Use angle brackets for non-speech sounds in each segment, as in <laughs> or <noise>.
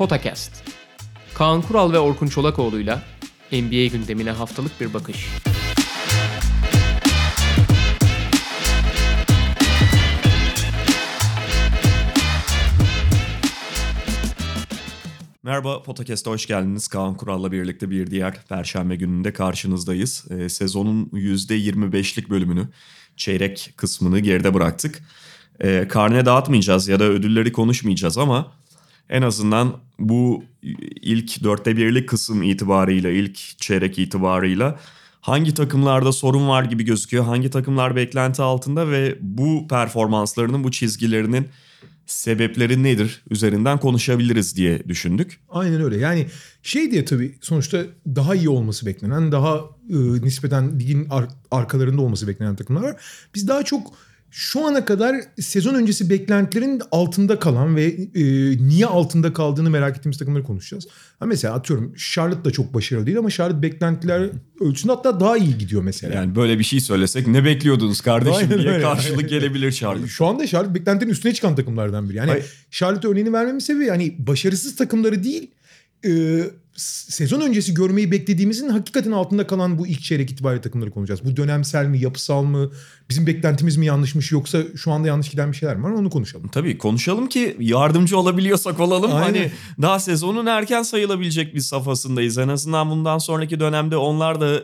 Potakast. Kaan Kural ve Orkun Çolakoğlu'yla NBA gündemine haftalık bir bakış. Merhaba Podcast'a hoş geldiniz. Kaan Kural'la birlikte bir diğer Perşembe gününde karşınızdayız. Ee, sezonun %25'lik bölümünü, çeyrek kısmını geride bıraktık. Ee, karne dağıtmayacağız ya da ödülleri konuşmayacağız ama en azından bu ilk dörtte birlik kısım itibarıyla, ilk çeyrek itibarıyla hangi takımlarda sorun var gibi gözüküyor, hangi takımlar beklenti altında ve bu performanslarının, bu çizgilerinin sebepleri nedir üzerinden konuşabiliriz diye düşündük. Aynen öyle. Yani şey diye tabii sonuçta daha iyi olması beklenen, daha e, nispeten ligin ar- arkalarında olması beklenen takımlar var. Biz daha çok şu ana kadar sezon öncesi beklentilerin altında kalan ve e, niye altında kaldığını merak ettiğimiz takımları konuşacağız. Ha mesela atıyorum Charlotte da çok başarılı değil ama Charlotte beklentiler ölçüsünde hatta daha iyi gidiyor mesela. Yani böyle bir şey söylesek ne bekliyordunuz kardeşim Aynen diye öyle. karşılık <laughs> gelebilir Charlotte. Şu anda Charlotte beklentilerin üstüne çıkan takımlardan biri. Yani Hayır. Charlotte örneğini vermemin sebebi hani başarısız takımları değil e, sezon öncesi görmeyi beklediğimizin hakikaten altında kalan bu ilk çeyrek itibariyle takımları konuşacağız. Bu dönemsel mi, yapısal mı, bizim beklentimiz mi yanlışmış yoksa şu anda yanlış giden bir şeyler mi var onu konuşalım. Tabii konuşalım ki yardımcı olabiliyorsak olalım. Aynen. Hani daha sezonun erken sayılabilecek bir safhasındayız. En azından bundan sonraki dönemde onlar da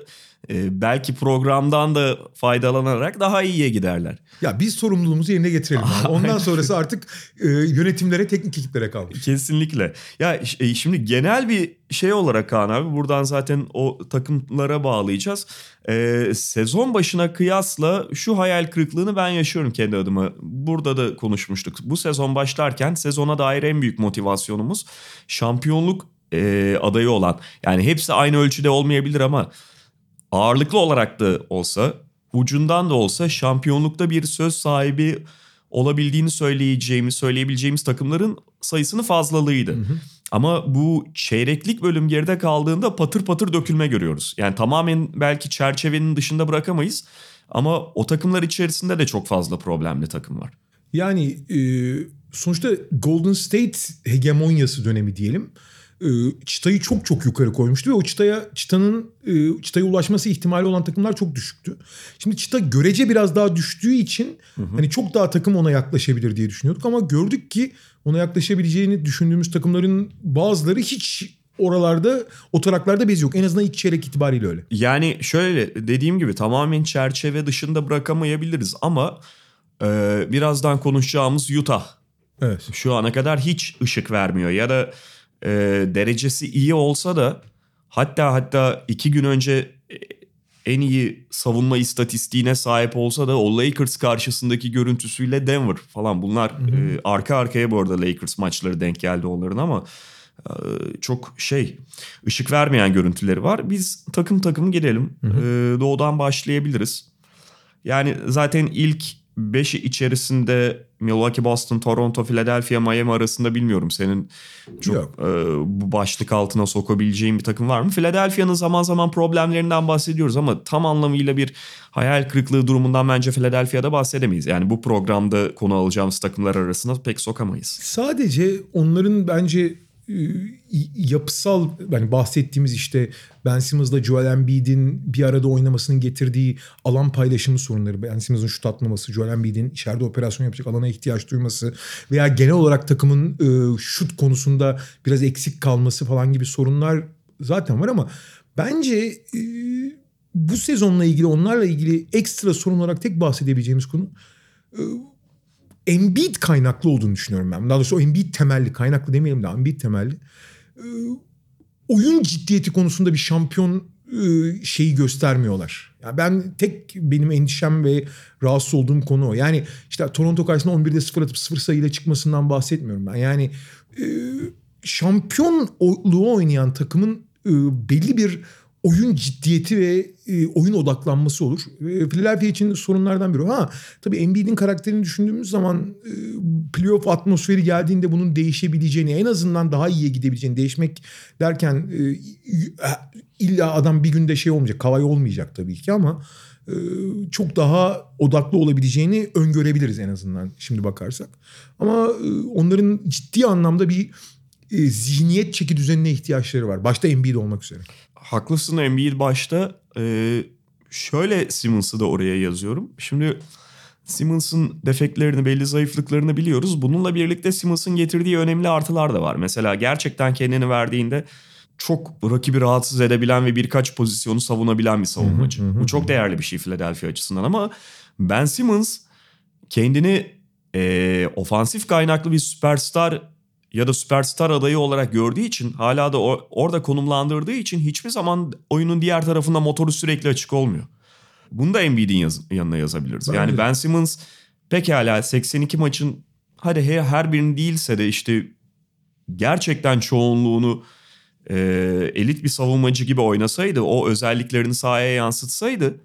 e, belki programdan da faydalanarak daha iyiye giderler. Ya biz sorumluluğumuzu yerine getirelim. abi. <laughs> Ondan sonrası artık e, yönetimlere, teknik ekiplere kalmış. Kesinlikle. Ya e, şimdi genel bir şey olarak Kaan abi buradan zaten o takımlara bağlayacağız. E, sezon başına kıyasla şu hayal kırıklığını ben yaşıyorum kendi adıma. Burada da konuşmuştuk. Bu sezon başlarken sezona dair en büyük motivasyonumuz şampiyonluk e, adayı olan. Yani hepsi aynı ölçüde olmayabilir ama ağırlıklı olarak da olsa ucundan da olsa şampiyonlukta bir söz sahibi olabildiğini söyleyeceğimiz, söyleyebileceğimiz takımların sayısını fazlalığıydı. Ama bu çeyreklik bölüm geride kaldığında patır patır dökülme görüyoruz. Yani tamamen belki çerçevenin dışında bırakamayız ama o takımlar içerisinde de çok fazla problemli takım var. Yani e, sonuçta Golden State hegemonyası dönemi diyelim. E, çıtayı çok çok yukarı koymuştu ve o çıtaya çıtanın e, çıtaya ulaşması ihtimali olan takımlar çok düşüktü. Şimdi çıta görece biraz daha düştüğü için hani çok daha takım ona yaklaşabilir diye düşünüyorduk ama gördük ki ona yaklaşabileceğini düşündüğümüz takımların bazıları hiç oralarda o taraklarda bez yok. En azından ilk çeyrek itibariyle öyle. Yani şöyle dediğim gibi tamamen çerçeve dışında bırakamayabiliriz ama e, birazdan konuşacağımız Utah Evet. şu ana kadar hiç ışık vermiyor ya da e, derecesi iyi olsa da hatta hatta iki gün önce e, en iyi savunma istatistiğine sahip olsa da o Lakers karşısındaki görüntüsüyle Denver falan bunlar e, arka arkaya bu arada Lakers maçları denk geldi onların ama e, çok şey ışık vermeyen görüntüleri var. Biz takım takım gidelim. E, doğudan başlayabiliriz. Yani zaten ilk 5'i içerisinde Milwaukee, Boston, Toronto, Philadelphia, Miami arasında bilmiyorum senin çok Yok. e, bu başlık altına sokabileceğin bir takım var mı? Philadelphia'nın zaman zaman problemlerinden bahsediyoruz ama tam anlamıyla bir hayal kırıklığı durumundan bence Philadelphia'da bahsedemeyiz. Yani bu programda konu alacağımız takımlar arasında pek sokamayız. Sadece onların bence yapısal yani bahsettiğimiz işte Ben Simmons'la Joel Embiid'in bir arada oynamasının getirdiği alan paylaşımı sorunları. Ben Simmons'ın şut atmaması, Joel Embiid'in içeride operasyon yapacak alana ihtiyaç duyması veya genel olarak takımın e, şut konusunda biraz eksik kalması falan gibi sorunlar zaten var ama bence e, bu sezonla ilgili onlarla ilgili ekstra sorun olarak tek bahsedebileceğimiz konu Embiid kaynaklı olduğunu düşünüyorum ben. Daha doğrusu o Embiid temelli kaynaklı demeyelim de Embiid temelli. Ee, oyun ciddiyeti konusunda bir şampiyon e, şeyi göstermiyorlar. Yani ben tek benim endişem ve rahatsız olduğum konu o. Yani işte Toronto karşısında 11'de 0 atıp 0 sayıyla çıkmasından bahsetmiyorum ben. Yani e, şampiyonluğu oynayan takımın e, belli bir oyun ciddiyeti ve e, oyun odaklanması olur. E, Philadelphia için sorunlardan biri. Ha tabii Embiid'in karakterini düşündüğümüz zaman e, playoff atmosferi geldiğinde bunun değişebileceğini, en azından daha iyiye gidebileceğini değişmek derken e, illa adam bir günde şey olmayacak, kavay olmayacak tabii ki ama e, çok daha odaklı olabileceğini öngörebiliriz en azından şimdi bakarsak. Ama e, onların ciddi anlamda bir e, zihniyet çeki düzenine ihtiyaçları var. Başta Embiid olmak üzere. Haklısın Embiid başta. Ee, şöyle Simmons'ı da oraya yazıyorum. Şimdi Simmons'ın defeklerini, belli zayıflıklarını biliyoruz. Bununla birlikte Simmons'ın getirdiği önemli artılar da var. Mesela gerçekten kendini verdiğinde çok rakibi rahatsız edebilen ve birkaç pozisyonu savunabilen bir savunmacı. Hı hı hı. Bu çok değerli bir şey Philadelphia açısından ama Ben Simmons kendini e, ofansif kaynaklı bir süperstar ya da süperstar adayı olarak gördüğü için hala da o, orada konumlandırdığı için hiçbir zaman oyunun diğer tarafında motoru sürekli açık olmuyor. Bunu da Embiid'in yaz, yanına yazabiliriz. Bence yani. Ben Simmons pekala 82 maçın hadi her, her birini değilse de işte gerçekten çoğunluğunu e, elit bir savunmacı gibi oynasaydı, o özelliklerini sahaya yansıtsaydı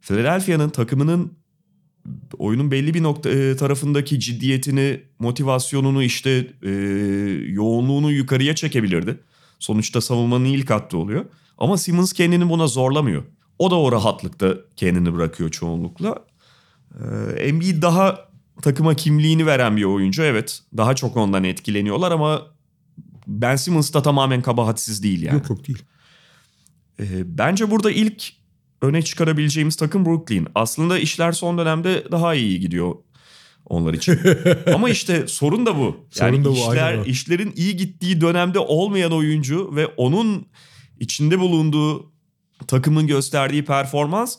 Philadelphia'nın takımının oyunun belli bir nokta e, tarafındaki ciddiyetini, motivasyonunu işte e, yoğunluğunu yukarıya çekebilirdi. Sonuçta savunmanın ilk hattı oluyor. Ama Simmons kendini buna zorlamıyor. O da o rahatlıkta kendini bırakıyor çoğunlukla. Ee, Embiid daha takıma kimliğini veren bir oyuncu. Evet daha çok ondan etkileniyorlar ama Ben Simmons da tamamen kabahatsiz değil yani. Yok yok değil. Ee, bence burada ilk öne çıkarabileceğimiz takım Brooklyn. Aslında işler son dönemde daha iyi gidiyor onlar için. <laughs> Ama işte sorun da bu. Yani Sorun da bu, işler aynen işlerin iyi gittiği dönemde olmayan oyuncu ve onun içinde bulunduğu takımın gösterdiği performans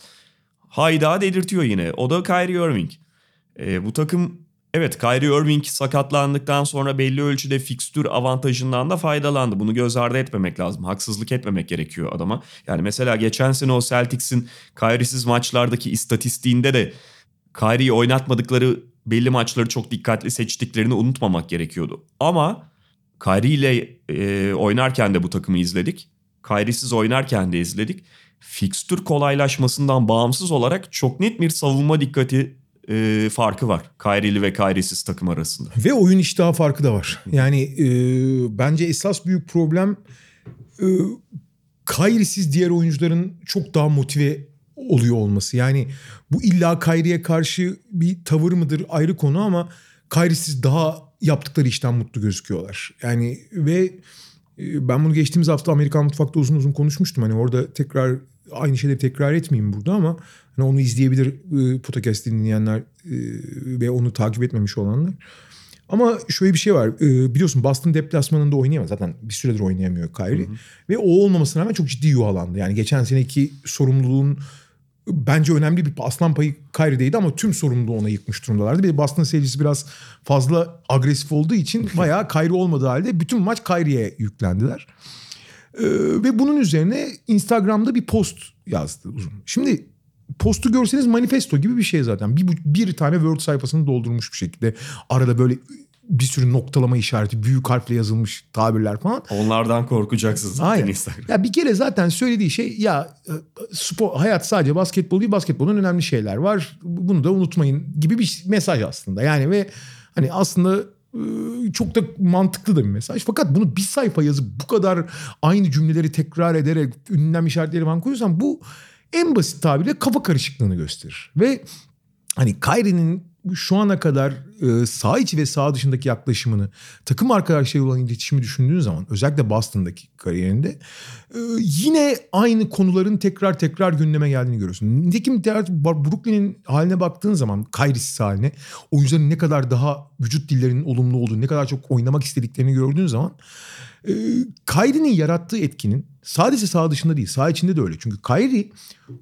hayda delirtiyor yine. O da Kyrie Irving. Ee, bu takım evet Kyrie Irving sakatlandıktan sonra belli ölçüde fikstür avantajından da faydalandı. Bunu göz ardı etmemek lazım. Haksızlık etmemek gerekiyor adama. Yani mesela geçen sene o Celtics'in Kyrie'siz maçlardaki istatistiğinde de Kyrie'yi oynatmadıkları belli maçları çok dikkatli seçtiklerini unutmamak gerekiyordu. Ama Kyrie ile e, oynarken de bu takımı izledik. Kyrie'siz oynarken de izledik. Fikstür kolaylaşmasından bağımsız olarak çok net bir savunma dikkati e, farkı var. Kyrie'li ve Kyrie'siz takım arasında. Ve oyun iştahı farkı da var. Yani e, bence esas büyük problem e, Kyrie'siz diğer oyuncuların çok daha motive oluyor olması. Yani bu illa Kyrie'ye karşı bir tavır mıdır ayrı konu ama Kyrie'siz daha yaptıkları işten mutlu gözüküyorlar. Yani ve e, ben bunu geçtiğimiz hafta Amerikan Mutfak'ta uzun uzun konuşmuştum. Hani orada tekrar aynı şeyleri tekrar etmeyeyim burada ama hani onu izleyebilir e, podcast dinleyenler e, ve onu takip etmemiş olanlar. Ama şöyle bir şey var. E, biliyorsun Boston deplasmanında oynayamaz. Zaten bir süredir oynayamıyor Kyrie. Ve o olmamasına rağmen çok ciddi yuhalandı. Yani geçen seneki sorumluluğun bence önemli bir aslan payı Kyrie'deydi ama tüm sorumluluğu ona yıkmış durumdalardı. Bir de Boston seyircisi biraz fazla agresif olduğu için <laughs> bayağı Kyrie olmadığı halde bütün maç Kyrie'ye yüklendiler. Ee, ve bunun üzerine Instagram'da bir post yazdı uzun. Şimdi postu görseniz manifesto gibi bir şey zaten. Bir, bir tane Word sayfasını doldurmuş bir şekilde. Arada böyle bir sürü noktalama işareti, büyük harfle yazılmış tabirler falan. Onlardan korkacaksın zaten Aynen. Instagram. Ya bir kere zaten söylediği şey ya e, spor hayat sadece basketbol değil basketbolun önemli şeyler var. Bunu da unutmayın gibi bir mesaj aslında. Yani ve hani aslında çok da mantıklı da bir mesaj. Fakat bunu bir sayfa yazıp bu kadar aynı cümleleri tekrar ederek ünlem işaretleri falan koyuyorsan bu en basit tabirle kafa karışıklığını gösterir. Ve hani Kyrie'nin şu ana kadar e, sağ içi ve sağ dışındaki yaklaşımını, takım arkadaşlarıyla olan iletişimi düşündüğün zaman özellikle Boston'daki kariyerinde e, yine aynı konuların tekrar tekrar gündeme geldiğini görüyorsun. Nitekim Brooklyn'in haline baktığın zaman Kyrie'siz haline oyuncuların ne kadar daha vücut dillerinin olumlu olduğunu, ne kadar çok oynamak istediklerini gördüğün zaman e, Kyrie'nin yarattığı etkinin sadece sağ dışında değil sağ içinde de öyle. Çünkü Kyrie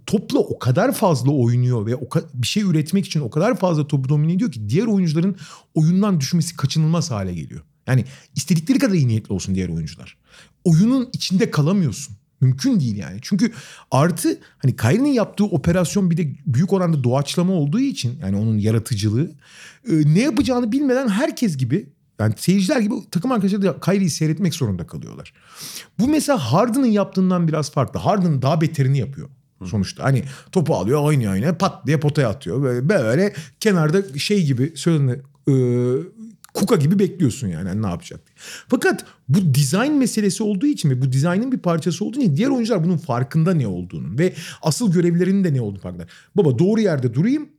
topla o kadar fazla oynuyor ve o bir şey üretmek için o kadar fazla topu domine ediyor ki diğer oyuncuların oyundan düşmesi kaçınılmaz hale geliyor. Yani istedikleri kadar iyi niyetli olsun diğer oyuncular. Oyunun içinde kalamıyorsun. Mümkün değil yani. Çünkü artı hani Kyrie'nin yaptığı operasyon bir de büyük oranda doğaçlama olduğu için yani onun yaratıcılığı e, ne yapacağını bilmeden herkes gibi yani seyirciler gibi takım arkadaşları da Kyrie'yi seyretmek zorunda kalıyorlar. Bu mesela Harden'ın yaptığından biraz farklı. Harden daha beterini yapıyor sonuçta. Hani topu alıyor oynuyor oynuyor pat diye potaya atıyor. Böyle, böyle kenarda şey gibi sözünü e, kuka gibi bekliyorsun yani hani ne yapacak diye. Fakat bu dizayn meselesi olduğu için ve bu dizaynın bir parçası olduğu için diğer oyuncular bunun farkında ne olduğunu ve asıl görevlerinin de ne olduğunu farkında. Baba doğru yerde durayım.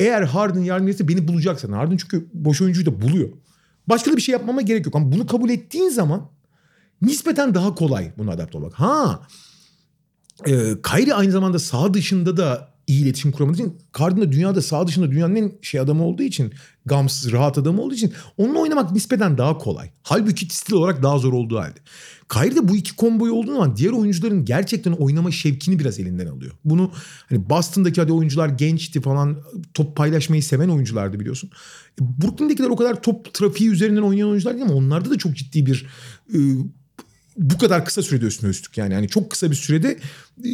Eğer Harden yardım etse beni bulacaksan. Harden çünkü boş oyuncuyu da buluyor. Başka da bir şey yapmama gerek yok. Ama bunu kabul ettiğin zaman nispeten daha kolay buna adapte olmak. Ha e, Kyrie aynı zamanda sağ dışında da iyi iletişim kuramadığı için Harden da dünyada sağ dışında dünyanın en şey adamı olduğu için gamsız rahat adamı olduğu için onunla oynamak nispeten daha kolay. Halbuki stil olarak daha zor olduğu halde. Kyrie de bu iki komboyu olduğu zaman diğer oyuncuların gerçekten oynama şevkini biraz elinden alıyor. Bunu hani Boston'daki hadi oyuncular gençti falan top paylaşmayı seven oyunculardı biliyorsun. Brooklyn'dekiler o kadar top trafiği üzerinden oynayan oyuncular değil ama onlarda da çok ciddi bir e, bu kadar kısa sürede üstüne üstlük yani. yani çok kısa bir sürede e,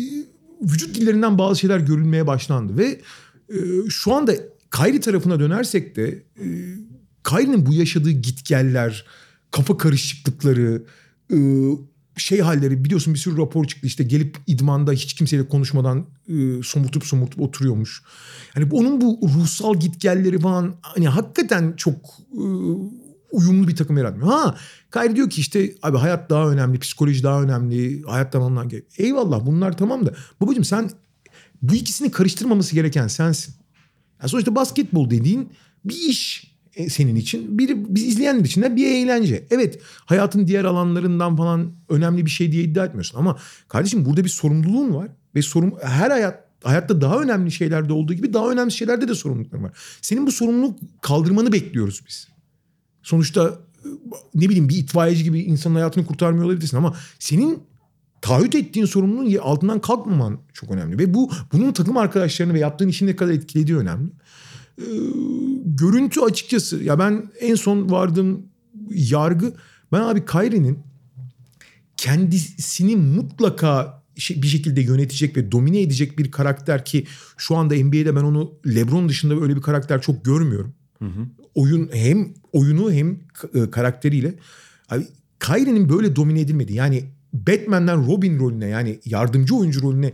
vücut dillerinden bazı şeyler görülmeye başlandı ve e, şu anda Kyrie tarafına dönersek de e, Kyrie'nin bu yaşadığı gitgeller, kafa karışıklıkları, e, şey halleri biliyorsun bir sürü rapor çıktı işte gelip idmanda hiç kimseyle konuşmadan e, somurtup somurtup oturuyormuş. Yani onun bu ruhsal gitgelleri falan hani hakikaten çok e, uyumlu bir takım yaratmıyor. Ha Kyrie diyor ki işte abi hayat daha önemli, psikoloji daha önemli, hayattan alınan gerek. Eyvallah bunlar tamam da babacığım sen bu ikisini karıştırmaması gereken sensin. Yani sonuçta basketbol dediğin bir iş e, senin için. Bir, biz izleyenler için de bir eğlence. Evet hayatın diğer alanlarından falan önemli bir şey diye iddia etmiyorsun. Ama kardeşim burada bir sorumluluğun var. Ve sorum, her hayat hayatta daha önemli şeylerde olduğu gibi daha önemli şeylerde de sorumlulukların var. Senin bu sorumluluk kaldırmanı bekliyoruz biz. Sonuçta ne bileyim bir itfaiyeci gibi insanın hayatını kurtarmıyor olabilirsin ama senin taahhüt ettiğin sorumluluğun altından kalkmaman çok önemli. Ve bu bunun takım arkadaşlarını ve yaptığın işin ne kadar etkilediği önemli. Ee, görüntü açıkçası ya ben en son vardığım yargı ben abi Kyrie'nin kendisini mutlaka bir şekilde yönetecek ve domine edecek bir karakter ki şu anda NBA'de ben onu LeBron dışında öyle bir karakter çok görmüyorum. Hı hı. Oyun hem oyunu hem karakteriyle abi Kyrie'nin böyle domine edilmedi. Yani Batman'den Robin rolüne yani yardımcı oyuncu rolüne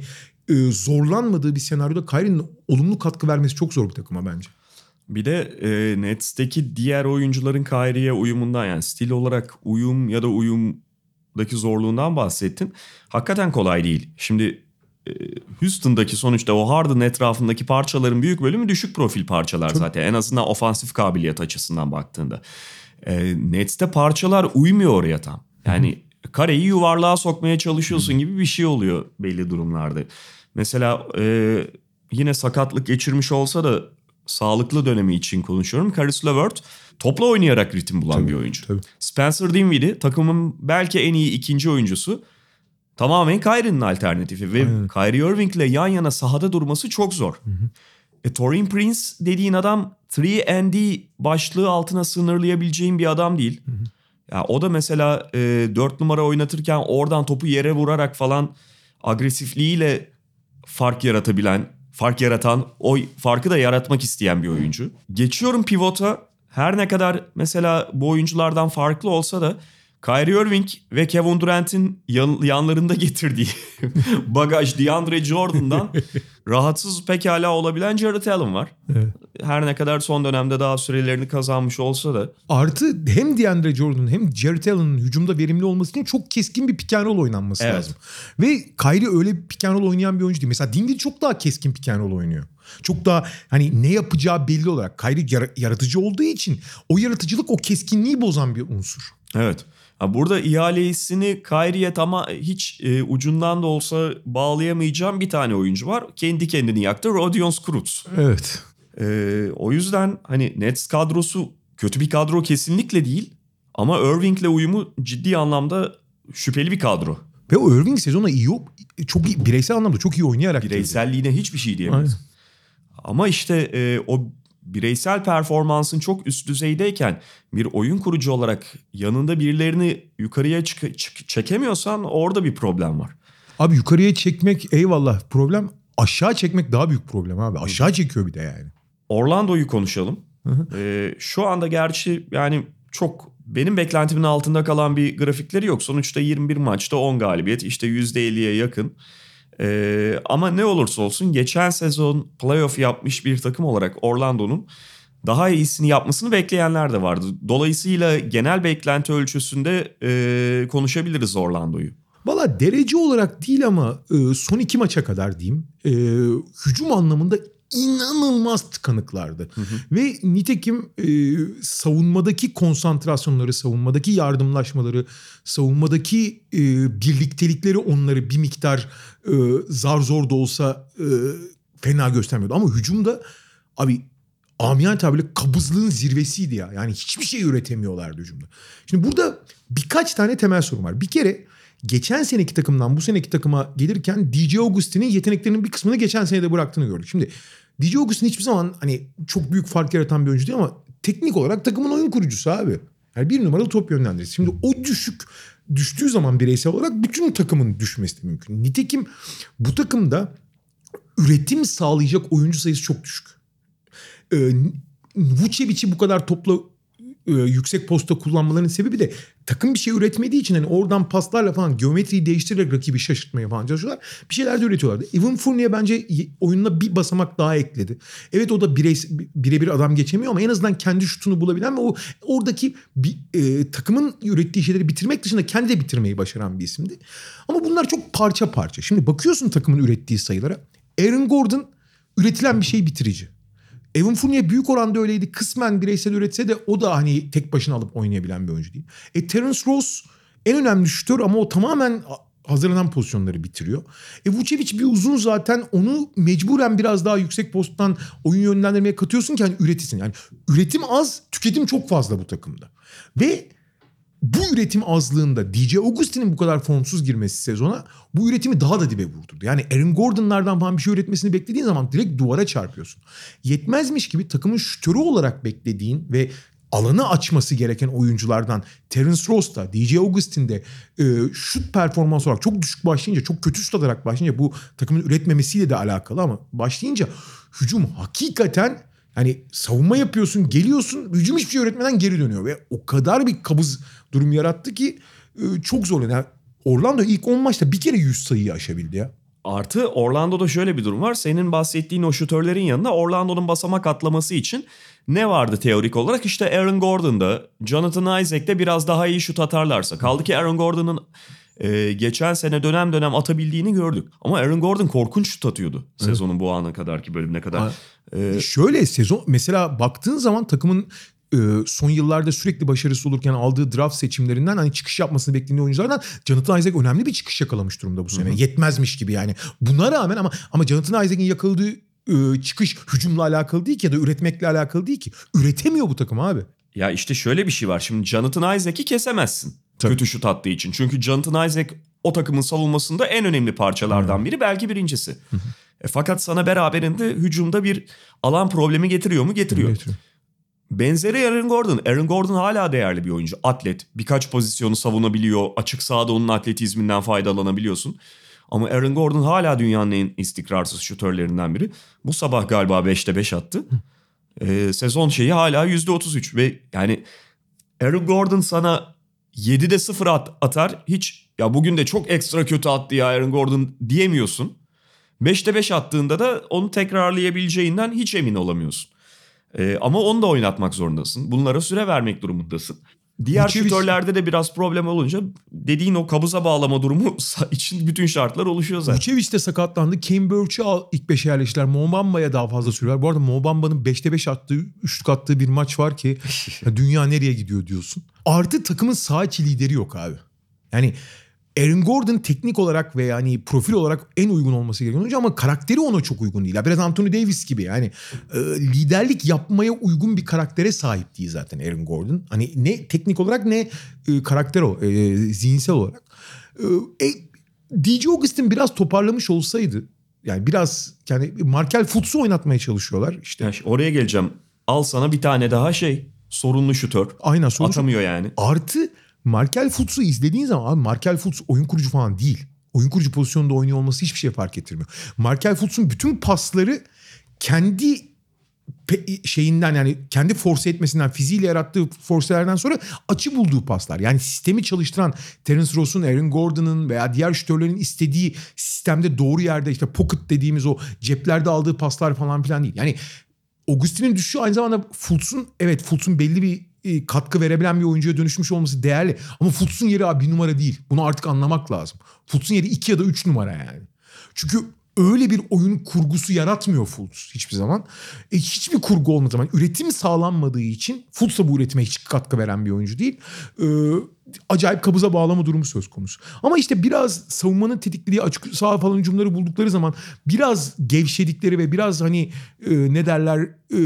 e, zorlanmadığı bir senaryoda Kyrie'nin olumlu katkı vermesi çok zor bir takıma bence. Bir de e, Nets'teki diğer oyuncuların Kyrie'ye uyumundan yani stil olarak uyum ya da uyumdaki zorluğundan bahsettin. Hakikaten kolay değil. Şimdi e, Houston'daki sonuçta o Harden etrafındaki parçaların büyük bölümü düşük profil parçalar Çok... zaten. En azından ofansif kabiliyet açısından baktığında. E, Nets'te parçalar uymuyor oraya tam. Yani Hı-hı. kareyi yuvarlığa sokmaya çalışıyorsun Hı-hı. gibi bir şey oluyor belli durumlarda. Mesela e, yine sakatlık geçirmiş olsa da sağlıklı dönemi için konuşuyorum. Caris LeVert topla oynayarak ritim bulan tabii, bir oyuncu. Tabii. Spencer Dinwiddie takımın belki en iyi ikinci oyuncusu. Tamamen Kyrie'nin alternatifi ve Aynen. Kyrie Irving ile yan yana sahada durması çok zor. Hı hı. E, Torin Prince dediğin adam 3 başlığı altına sınırlayabileceğin bir adam değil. Hı hı. Ya o da mesela e, 4 numara oynatırken oradan topu yere vurarak falan agresifliğiyle fark yaratabilen, fark yaratan, o farkı da yaratmak isteyen bir oyuncu. Geçiyorum pivota. Her ne kadar mesela bu oyunculardan farklı olsa da Kyrie Irving ve Kevin Durant'in yan, yanlarında getirdiği <laughs> bagaj DeAndre Jordan'dan <laughs> rahatsız pekala olabilen Jared Allen var. Evet. Her ne kadar son dönemde daha sürelerini kazanmış olsa da. Artı hem DeAndre Jordan hem Jared Allen'ın hücumda verimli olması için çok keskin bir pick and roll oynanması evet. lazım. Ve Kyrie öyle pick and roll oynayan bir oyuncu değil. Mesela Dinwiddie çok daha keskin pick and roll oynuyor. Çok daha hani ne yapacağı belli olarak Kyrie yaratıcı olduğu için o yaratıcılık o keskinliği bozan bir unsur. Evet. Burada ihalesini Kyrie'ye ama hiç e, ucundan da olsa bağlayamayacağım bir tane oyuncu var. Kendi kendini yaktı Rodion Skrutz. Evet. E, o yüzden hani Nets kadrosu kötü bir kadro kesinlikle değil. Ama Irving'le uyumu ciddi anlamda şüpheli bir kadro. Ve o Irving sezonu iyi çok iyi, bireysel anlamda çok iyi oynayarak Bireyselliğine girdi. hiçbir şey diyemeyiz. Ama işte e, o bireysel performansın çok üst düzeydeyken bir oyun kurucu olarak yanında birilerini yukarıya çık- çık- çekemiyorsan orada bir problem var. Abi yukarıya çekmek eyvallah problem. Aşağı çekmek daha büyük problem abi. Aşağı çekiyor bir de yani. Orlando'yu konuşalım. Ee, şu anda gerçi yani çok benim beklentimin altında kalan bir grafikleri yok. Sonuçta 21 maçta 10 galibiyet işte %50'ye yakın. Ee, ama ne olursa olsun geçen sezon playoff yapmış bir takım olarak Orlando'nun daha iyisini yapmasını bekleyenler de vardı. Dolayısıyla genel beklenti ölçüsünde e, konuşabiliriz Orlando'yu. Valla derece olarak değil ama e, son iki maça kadar diyeyim e, hücum anlamında inanılmaz tıkanıklardı. Ve nitekim e, savunmadaki konsantrasyonları, savunmadaki yardımlaşmaları, savunmadaki e, birliktelikleri onları bir miktar e, zar zor da olsa e, fena göstermiyordu. Ama hücumda abi amiyane tabirle kabızlığın zirvesiydi ya. Yani hiçbir şey üretemiyorlardı hücumda. Şimdi burada birkaç tane temel sorun var. Bir kere geçen seneki takımdan bu seneki takıma gelirken DJ Augustin'in yeteneklerinin bir kısmını geçen senede bıraktığını gördük. Şimdi DJ Augustin hiçbir zaman hani çok büyük fark yaratan bir oyuncu değil ama teknik olarak takımın oyun kurucusu abi. Yani bir numaralı top yönlendiricisi. Şimdi o düşük düştüğü zaman bireysel olarak bütün takımın düşmesi de mümkün. Nitekim bu takımda üretim sağlayacak oyuncu sayısı çok düşük. Ee, Vucevic'i bu kadar toplu e, yüksek posta kullanmalarının sebebi de takım bir şey üretmediği için hani oradan paslarla falan geometriyi değiştirerek rakibi şaşırtmaya falan çalışıyorlar. Bir şeyler de üretiyorlardı. Evan Fournier bence oyununa bir basamak daha ekledi. Evet o da birey, birebir adam geçemiyor ama en azından kendi şutunu bulabilen ve o oradaki bir, e, takımın ürettiği şeyleri bitirmek dışında kendi de bitirmeyi başaran bir isimdi. Ama bunlar çok parça parça. Şimdi bakıyorsun takımın ürettiği sayılara. Aaron Gordon üretilen bir şey bitirici. Evan Fournier büyük oranda öyleydi. Kısmen bireysel üretse de o da hani tek başına alıp oynayabilen bir oyuncu değil. E Terence Ross en önemli şutör ama o tamamen hazırlanan pozisyonları bitiriyor. E Vucevic bir uzun zaten onu mecburen biraz daha yüksek posttan oyun yönlendirmeye katıyorsun ki hani üretilsin. Yani üretim az, tüketim çok fazla bu takımda. Ve bu üretim azlığında DJ Augustin'in bu kadar formsuz girmesi sezona bu üretimi daha da dibe vurdurdu. Yani Aaron Gordon'lardan falan bir şey üretmesini beklediğin zaman direkt duvara çarpıyorsun. Yetmezmiş gibi takımın şütörü olarak beklediğin ve alanı açması gereken oyunculardan Terence Ross da DJ Augustin de e, şut performans olarak çok düşük başlayınca çok kötü şut atarak başlayınca bu takımın üretmemesiyle de alakalı ama başlayınca hücum hakikaten Hani savunma yapıyorsun, geliyorsun, hücum hiçbir şey öğretmeden geri dönüyor. Ve o kadar bir kabız durum yarattı ki e, çok zor. Yani Orlando ilk 10 maçta bir kere 100 sayıyı aşabildi ya. Artı Orlando'da şöyle bir durum var. Senin bahsettiğin o şutörlerin yanında Orlando'nun basamak atlaması için ne vardı teorik olarak? İşte Aaron Gordon'da, Jonathan Isaac'te biraz daha iyi şut atarlarsa. Kaldı ki Aaron Gordon'ın e, geçen sene dönem dönem atabildiğini gördük. Ama Aaron Gordon korkunç şut atıyordu evet. sezonun bu ana kadarki bölümüne kadar. Ee, Şöyle sezon mesela baktığın zaman takımın e, son yıllarda sürekli başarısı olurken aldığı draft seçimlerinden hani çıkış yapmasını beklediği oyunculardan Jonathan Isaac önemli bir çıkış yakalamış durumda bu sene. Hı. Yetmezmiş gibi yani. Buna rağmen ama ama Jonathan Isaac'in yakaladığı e, çıkış hücumla alakalı değil ki ya da üretmekle alakalı değil ki. Üretemiyor bu takım abi. Ya işte şöyle bir şey var. Şimdi Jonathan Isaac'i kesemezsin. Tabii. Kötü şut attığı için. Çünkü Jonathan Isaac o takımın savunmasında en önemli parçalardan biri. Belki birincisi. E, fakat sana beraberinde hücumda bir alan problemi getiriyor mu? Getiriyor. Getiriyor. Benzeri Aaron Gordon. Aaron Gordon hala değerli bir oyuncu. Atlet. Birkaç pozisyonu savunabiliyor. Açık sahada onun atletizminden faydalanabiliyorsun. Ama Aaron Gordon hala dünyanın en istikrarsız şutörlerinden biri. Bu sabah galiba 5'te 5 attı. Ee, sezon şeyi hala %33 ve yani Aaron Gordon sana 7'de 0 at, atar. Hiç ya bugün de çok ekstra kötü attı ya Aaron Gordon diyemiyorsun. 5'te 5 attığında da onu tekrarlayabileceğinden hiç emin olamıyorsun. Ee, ama onu da oynatmak zorundasın. Bunlara süre vermek durumundasın. Diğer Vucevic... şutörlerde de biraz problem olunca dediğin o kabuza bağlama durumu <laughs> için bütün şartlar oluşuyor zaten. Vucevic de sakatlandı. Kane ilk 5'e yerleştiler. Mobamba'ya daha fazla süre var. Bu arada Mobamba'nın 5'te 5 attığı, üçlük attığı bir maç var ki <laughs> dünya nereye gidiyor diyorsun. Artı takımın sağ içi lideri yok abi. Yani Aaron Gordon teknik olarak ve yani profil olarak en uygun olması gereken oyuncu ama karakteri ona çok uygun değil. Biraz Anthony Davis gibi yani e, liderlik yapmaya uygun bir karaktere sahip değil zaten Aaron Gordon. Hani ne teknik olarak ne e, karakter o e, zihinsel olarak. E, DJ Augustin biraz toparlamış olsaydı yani biraz yani Markel Futs'u oynatmaya çalışıyorlar işte. Yani oraya geleceğim. Al sana bir tane daha şey sorunlu şutör. Aynen sorunlu. Atamıyor yani. Artı Markel Futs'u izlediğin zaman abi Markel Futs oyun kurucu falan değil. Oyun kurucu pozisyonunda oynuyor olması hiçbir şey fark ettirmiyor. Markel Futs'un bütün pasları kendi şeyinden yani kendi force etmesinden fiziğiyle yarattığı forcelerden sonra açı bulduğu paslar. Yani sistemi çalıştıran Terence Ross'un, Aaron Gordon'ın veya diğer şütörlerin istediği sistemde doğru yerde işte pocket dediğimiz o ceplerde aldığı paslar falan filan değil. Yani Augustin'in düşüşü aynı zamanda Fultz'un evet Fultz'un belli bir katkı verebilen bir oyuncuya dönüşmüş olması değerli. Ama Fultz'un yeri abi bir numara değil. Bunu artık anlamak lazım. Fultz'un yeri iki ya da üç numara yani. Çünkü öyle bir oyun kurgusu yaratmıyor Fultz hiçbir zaman. E, hiçbir kurgu olmadığı zaman üretim sağlanmadığı için Fultz da bu üretime hiç katkı veren bir oyuncu değil. E, acayip kabıza bağlama durumu söz konusu. Ama işte biraz savunmanın tetiklediği açık sağ falan hücumları buldukları zaman biraz gevşedikleri ve biraz hani e, ne derler e,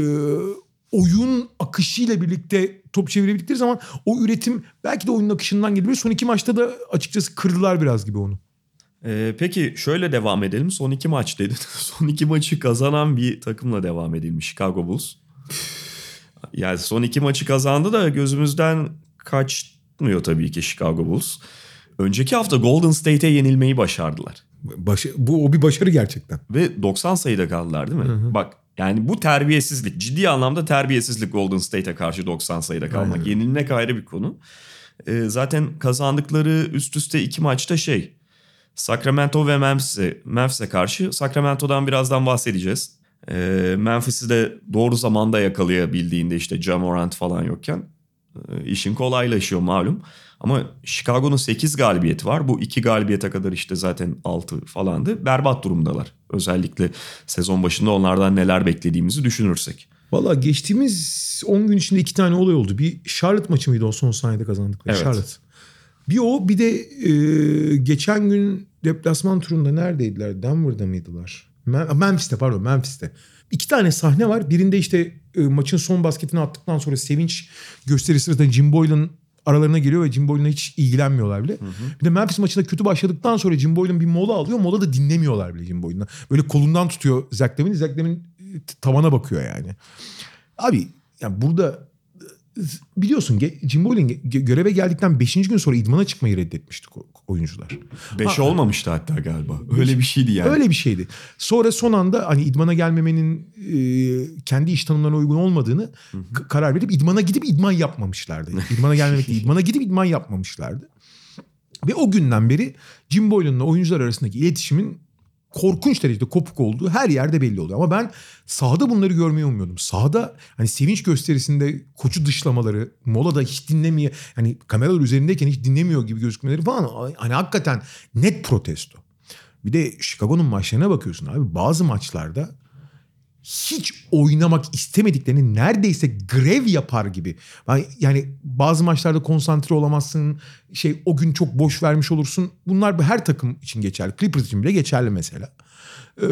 oyun akışıyla birlikte top çevirebildikleri zaman o üretim belki de oyunun akışından gelebilir. Son iki maçta da açıkçası kırdılar biraz gibi onu. Ee, peki şöyle devam edelim. Son iki maç dedin. <laughs> son iki maçı kazanan bir takımla devam edilmiş Chicago Bulls. Yani son iki maçı kazandı da gözümüzden kaçmıyor tabii ki Chicago Bulls. Önceki hafta Golden State'e yenilmeyi başardılar. Baş, bu o bir başarı gerçekten. Ve 90 sayıda kaldılar değil mi? Hı hı. Bak yani bu terbiyesizlik. Ciddi anlamda terbiyesizlik Golden State'e karşı 90 sayıda kalmak. Aynen. Yenilmek ayrı bir konu. Ee, zaten kazandıkları üst üste iki maçta şey Sacramento ve Memphis'e Memphis'e karşı Sacramento'dan birazdan bahsedeceğiz. E, Memphis'i de doğru zamanda yakalayabildiğinde işte Jamorant falan yokken e, işin kolaylaşıyor malum. Ama Chicago'nun 8 galibiyeti var. Bu 2 galibiyete kadar işte zaten 6 falandı. Berbat durumdalar. Özellikle sezon başında onlardan neler beklediğimizi düşünürsek. Valla geçtiğimiz 10 gün içinde iki tane olay oldu. Bir Charlotte maçı mıydı o son saniyede kazandıkları? Evet. Charlotte. Bir o bir de e, geçen gün deplasman turunda neredeydiler? Denver'da mıydılar? Memphis'te pardon Memphis'te. İki tane sahne var. Birinde işte e, maçın son basketini attıktan sonra sevinç gösterisi sırasında Jim Boylan aralarına geliyor ve Jim Boylan'a hiç ilgilenmiyorlar bile. Hı hı. Bir de Memphis maçında kötü başladıktan sonra Jim Boylan bir mola alıyor. Mola da dinlemiyorlar bile Jim Boylan'a. Böyle kolundan tutuyor Zach Lavin. Zach Lavin e, tavana bakıyor yani. Abi yani burada biliyorsun Jim Boylan göreve geldikten 5. gün sonra idmana çıkmayı reddetmişti oyuncular. 5 olmamıştı hatta galiba. Öyle bir şeydi yani. Öyle bir şeydi. Sonra son anda hani idmana gelmemenin e, kendi iş tanımlarına uygun olmadığını Hı-hı. karar verip idmana gidip idman yapmamışlardı. İdmana gelmemek değil, idmana gidip idman yapmamışlardı. Ve o günden beri Jim Boylan'la oyuncular arasındaki iletişimin korkunç derecede kopuk olduğu her yerde belli oluyor. Ama ben sahada bunları görmeyi umuyordum. Sahada hani sevinç gösterisinde koçu dışlamaları, molada hiç dinlemeye hani kameralar üzerindeyken hiç dinlemiyor gibi gözükmeleri falan hani hakikaten net protesto. Bir de Chicago'nun maçlarına bakıyorsun abi. Bazı maçlarda hiç oynamak istemediklerini neredeyse grev yapar gibi. Yani bazı maçlarda konsantre olamazsın. Şey o gün çok boş vermiş olursun. Bunlar her takım için geçerli. Clippers için bile geçerli mesela. Ee,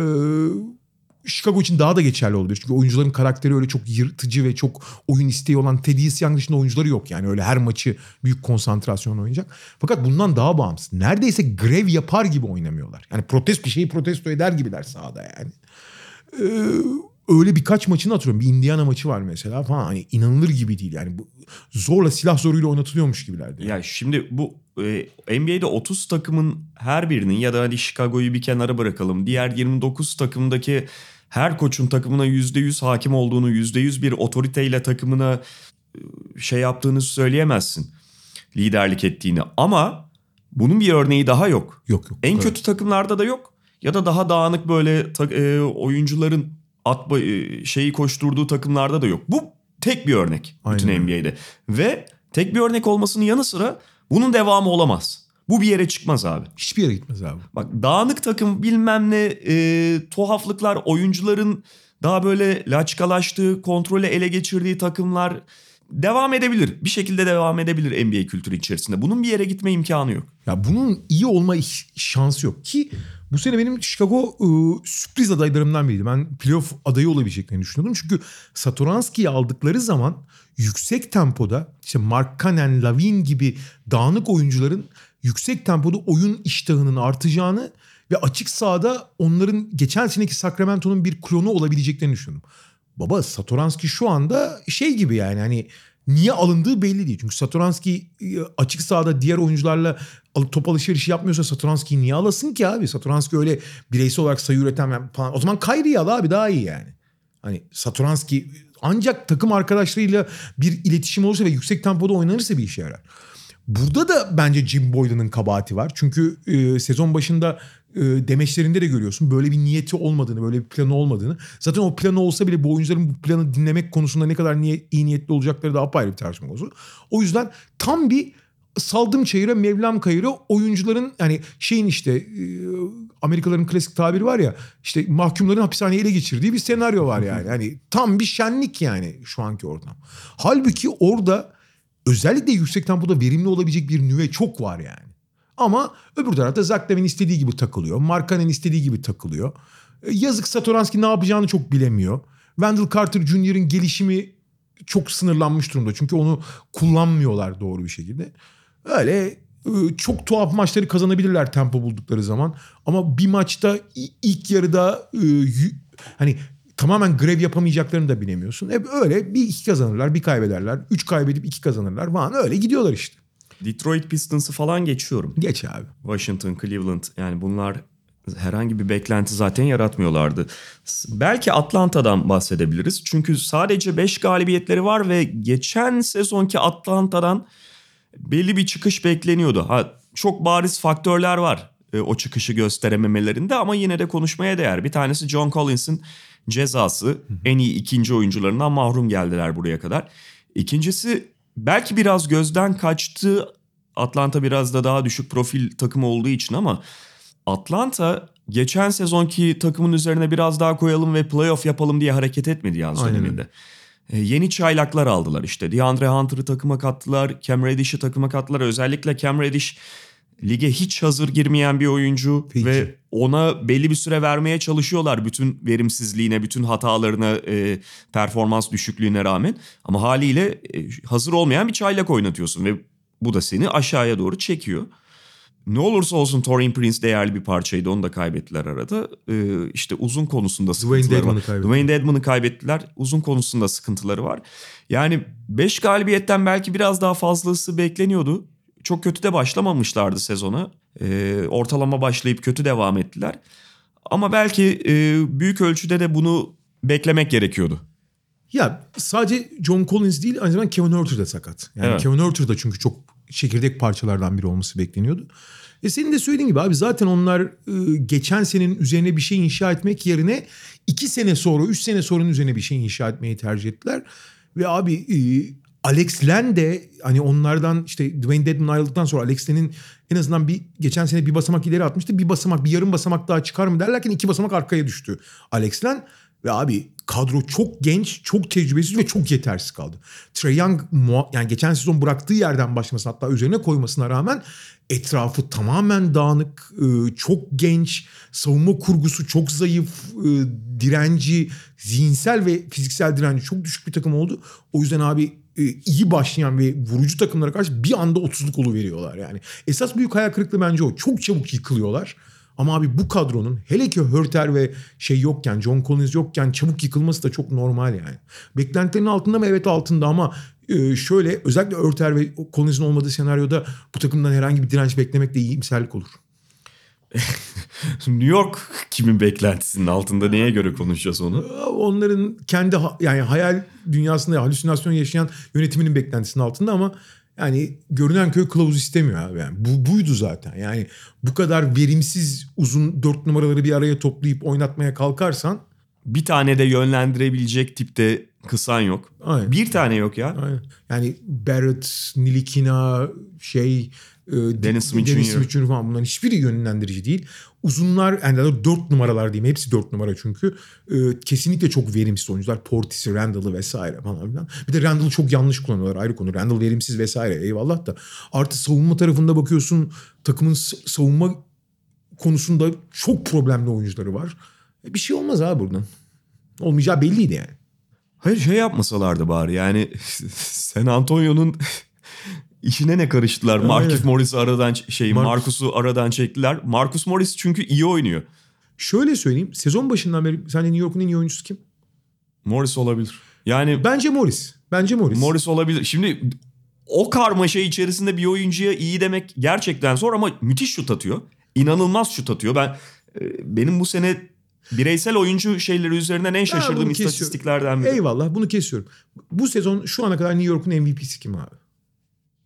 Chicago için daha da geçerli olabilir. Çünkü oyuncuların karakteri öyle çok yırtıcı ve çok oyun isteği olan Teddy Young dışında oyuncuları yok. Yani öyle her maçı büyük konsantrasyon oynayacak. Fakat bundan daha bağımsız. Neredeyse grev yapar gibi oynamıyorlar. Yani protest bir şeyi protesto eder gibiler sahada yani. Ee, öyle birkaç maçını hatırlıyorum. Bir Indiana maçı var mesela falan. Hani inanılır gibi değil yani. Bu, zorla silah zoruyla oynatılıyormuş gibilerdi. Ya şimdi bu e, NBA'de 30 takımın her birinin ya da hadi Chicago'yu bir kenara bırakalım. Diğer 29 takımdaki her koçun takımına %100 hakim olduğunu, %100 bir otoriteyle takımına e, şey yaptığını söyleyemezsin. Liderlik ettiğini ama bunun bir örneği daha yok. Yok yok. En evet. kötü takımlarda da yok ya da daha dağınık böyle ta, e, oyuncuların at e, şeyi koşturduğu takımlarda da yok. Bu tek bir örnek Aynen. bütün NBA'de. Ve tek bir örnek olmasının yanı sıra bunun devamı olamaz. Bu bir yere çıkmaz abi. Hiçbir yere gitmez abi. Bak dağınık takım bilmem ne e, tuhaflıklar oyuncuların daha böyle laçkalaştığı, kontrolü ele geçirdiği takımlar devam edebilir. Bir şekilde devam edebilir NBA kültürü içerisinde. Bunun bir yere gitme imkanı yok. Ya bunun iyi olma şansı yok ki bu sene benim Chicago ıı, sürpriz adaylarımdan biriydi. Ben playoff adayı olabileceklerini düşünüyordum. Çünkü Satoranski'yi aldıkları zaman yüksek tempoda işte Mark Cannon, Lavin gibi dağınık oyuncuların yüksek tempoda oyun iştahının artacağını ve açık sahada onların geçen seneki Sacramento'nun bir klonu olabileceklerini düşünüyordum. Baba Satoranski şu anda şey gibi yani hani niye alındığı belli değil. Çünkü Satoranski e, açık sahada diğer oyuncularla top alışverişi yapmıyorsa Satoranski'yi niye alasın ki abi? Satoranski öyle bireysel olarak sayı üreten falan. O zaman Kyrie'yi al abi daha iyi yani. Hani Satoranski ancak takım arkadaşlarıyla bir iletişim olursa ve yüksek tempoda oynanırsa bir işe yarar. Burada da bence Jim Boylan'ın kabahati var. Çünkü e, sezon başında demeçlerinde de görüyorsun. Böyle bir niyeti olmadığını, böyle bir planı olmadığını. Zaten o planı olsa bile bu oyuncuların bu planı dinlemek konusunda ne kadar niye, iyi niyetli olacakları daha apayrı bir tartışma konusu. O yüzden tam bir saldım çayıra mevlam kayıra oyuncuların yani şeyin işte e, Amerikalıların klasik tabiri var ya işte mahkumların hapishaneyi ele geçirdiği bir senaryo var yani. Yani <laughs> tam bir şenlik yani şu anki ortam. Halbuki orada özellikle yüksek tempoda verimli olabilecek bir nüve çok var yani. Ama öbür tarafta Zach Levin istediği gibi takılıyor. Markkanen istediği gibi takılıyor. E, Yazık Satoranski ne yapacağını çok bilemiyor. Wendell Carter Jr.'ın gelişimi çok sınırlanmış durumda. Çünkü onu kullanmıyorlar doğru bir şekilde. Öyle e, çok tuhaf maçları kazanabilirler tempo buldukları zaman. Ama bir maçta ilk yarıda e, hani tamamen grev yapamayacaklarını da bilemiyorsun. Hep öyle bir iki kazanırlar, bir kaybederler. Üç kaybedip iki kazanırlar falan öyle gidiyorlar işte. Detroit Pistons'ı falan geçiyorum. Geç abi. Washington, Cleveland yani bunlar herhangi bir beklenti zaten yaratmıyorlardı. Belki Atlanta'dan bahsedebiliriz. Çünkü sadece 5 galibiyetleri var ve geçen sezonki Atlanta'dan belli bir çıkış bekleniyordu. Ha çok bariz faktörler var e, o çıkışı gösterememelerinde ama yine de konuşmaya değer. Bir tanesi John Collins'in cezası. En iyi ikinci oyuncularından mahrum geldiler buraya kadar. İkincisi belki biraz gözden kaçtı. Atlanta biraz da daha düşük profil takım olduğu için ama Atlanta geçen sezonki takımın üzerine biraz daha koyalım ve playoff yapalım diye hareket etmedi yaz Aynen döneminde. E, yeni çaylaklar aldılar işte. DeAndre Hunter'ı takıma kattılar. Cam Reddish'i takıma kattılar. Özellikle Cam Reddish lige hiç hazır girmeyen bir oyuncu Peki. ve ona belli bir süre vermeye çalışıyorlar bütün verimsizliğine, bütün hatalarına, e, performans düşüklüğüne rağmen. Ama haliyle e, hazır olmayan bir çaylak oynatıyorsun ve bu da seni aşağıya doğru çekiyor. Ne olursa olsun Torian Prince değerli bir parçaydı. Onu da kaybettiler arada. Ee, işte uzun konusunda sıkıntıları Dedmon'u var. kaybettiler. Dwayne Dedmon'u kaybettiler. Uzun konusunda sıkıntıları var. Yani 5 galibiyetten belki biraz daha fazlası bekleniyordu. Çok kötü de başlamamışlardı sezona. Ee, ortalama başlayıp kötü devam ettiler. Ama belki e, büyük ölçüde de bunu beklemek gerekiyordu. Ya sadece John Collins değil aynı zamanda Kevin Huerter de sakat. Yani Evet. Kevin Huerter da çünkü çok çekirdek parçalardan biri olması bekleniyordu. E senin de söylediğin gibi abi zaten onlar e, geçen senenin üzerine bir şey inşa etmek yerine iki sene sonra, üç sene sonranın üzerine bir şey inşa etmeyi tercih ettiler. Ve abi e, Alex Len de hani onlardan işte Dwayne Dedman ayrıldıktan sonra Alex Len'in en azından bir geçen sene bir basamak ileri atmıştı. Bir basamak, bir yarım basamak daha çıkar mı derlerken iki basamak arkaya düştü Alex Len. Ve abi kadro çok genç, çok tecrübesiz ve çok yetersiz kaldı. Trae Young yani geçen sezon bıraktığı yerden başlaması hatta üzerine koymasına rağmen etrafı tamamen dağınık, e, çok genç, savunma kurgusu çok zayıf, e, direnci, zihinsel ve fiziksel direnci çok düşük bir takım oldu. O yüzden abi iyi başlayan ve vurucu takımlara karşı bir anda 30'luk veriyorlar yani. Esas büyük hayal kırıklığı bence o. Çok çabuk yıkılıyorlar. Ama abi bu kadronun hele ki Hörter ve şey yokken, John Collins yokken çabuk yıkılması da çok normal yani. Beklentilerin altında mı? Evet altında ama e, şöyle özellikle Hörter ve Collins'in olmadığı senaryoda bu takımdan herhangi bir direnç beklemek de iyimserlik olur. New York kimin beklentisinin altında neye göre konuşacağız onu? Onların kendi ha- yani hayal dünyasında halüsinasyon yaşayan yönetiminin beklentisinin altında ama yani görünen köy kılavuz istemiyor abi. Yani bu buydu zaten. Yani bu kadar verimsiz uzun dört numaraları bir araya toplayıp oynatmaya kalkarsan Bir tane de yönlendirebilecek tipte kısan yok. Aynen. Bir tane yok ya. Aynen. Yani Barrett, Nilikina, şey Dennis Smith Dennis Jr. Smith Jr. falan bunların hiçbiri yönlendirici değil. Uzunlar yani dört numaralar diyeyim. Hepsi dört numara çünkü. E, kesinlikle çok verimsiz oyuncular. Portis'i, Randall'ı vesaire falan filan. Bir de Randall'ı çok yanlış kullanıyorlar ayrı konu. Randall verimsiz vesaire eyvallah da. Artı savunma tarafında bakıyorsun takımın savunma konusunda çok problemli oyuncuları var. E, bir şey olmaz abi buradan. Olmayacağı belliydi yani. Hayır şey yapmasalardı bari yani <laughs> San Antonio'nun işine ne karıştılar? Markif Aynen. Morris'i aradan şey Marcus- Marcus'u aradan çektiler. Marcus Morris çünkü iyi oynuyor. Şöyle söyleyeyim. Sezon başından beri sence New York'un en iyi oyuncusu kim? Morris olabilir. Yani Bence Morris. Bence Morris. Morris olabilir. Şimdi o karmaşa içerisinde bir oyuncuya iyi demek gerçekten zor ama müthiş şut atıyor. İnanılmaz şut atıyor. Ben e, benim bu sene bireysel oyuncu şeyleri üzerinden en şaşırdığım istatistiklerden biri. Eyvallah bunu kesiyorum. Bu sezon şu ana kadar New York'un MVP'si kim abi?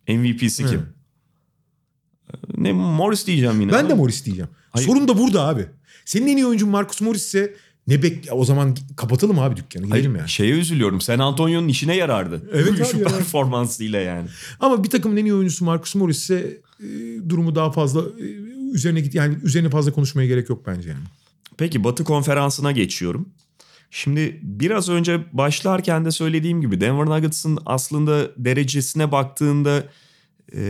MVP'si kim? Hı. Ne Morris diyeceğim yine. Ben ama- de Morris diyeceğim. Hayır. Sorun da burada abi. Senin en iyi oyuncun Marcus Morris ise Ne bek o zaman kapatalım abi dükkanı gidelim Hayır, yani. Şeye üzülüyorum. San Antonio'nun işine yarardı. Evet abi Şu ya. performansıyla yani. Ama bir takımın en iyi oyuncusu Marcus Morris ise e, durumu daha fazla e, üzerine git yani üzerine fazla konuşmaya gerek yok bence yani. Peki Batı konferansına geçiyorum. Şimdi biraz önce başlarken de söylediğim gibi Denver Nuggets'ın aslında derecesine baktığında e,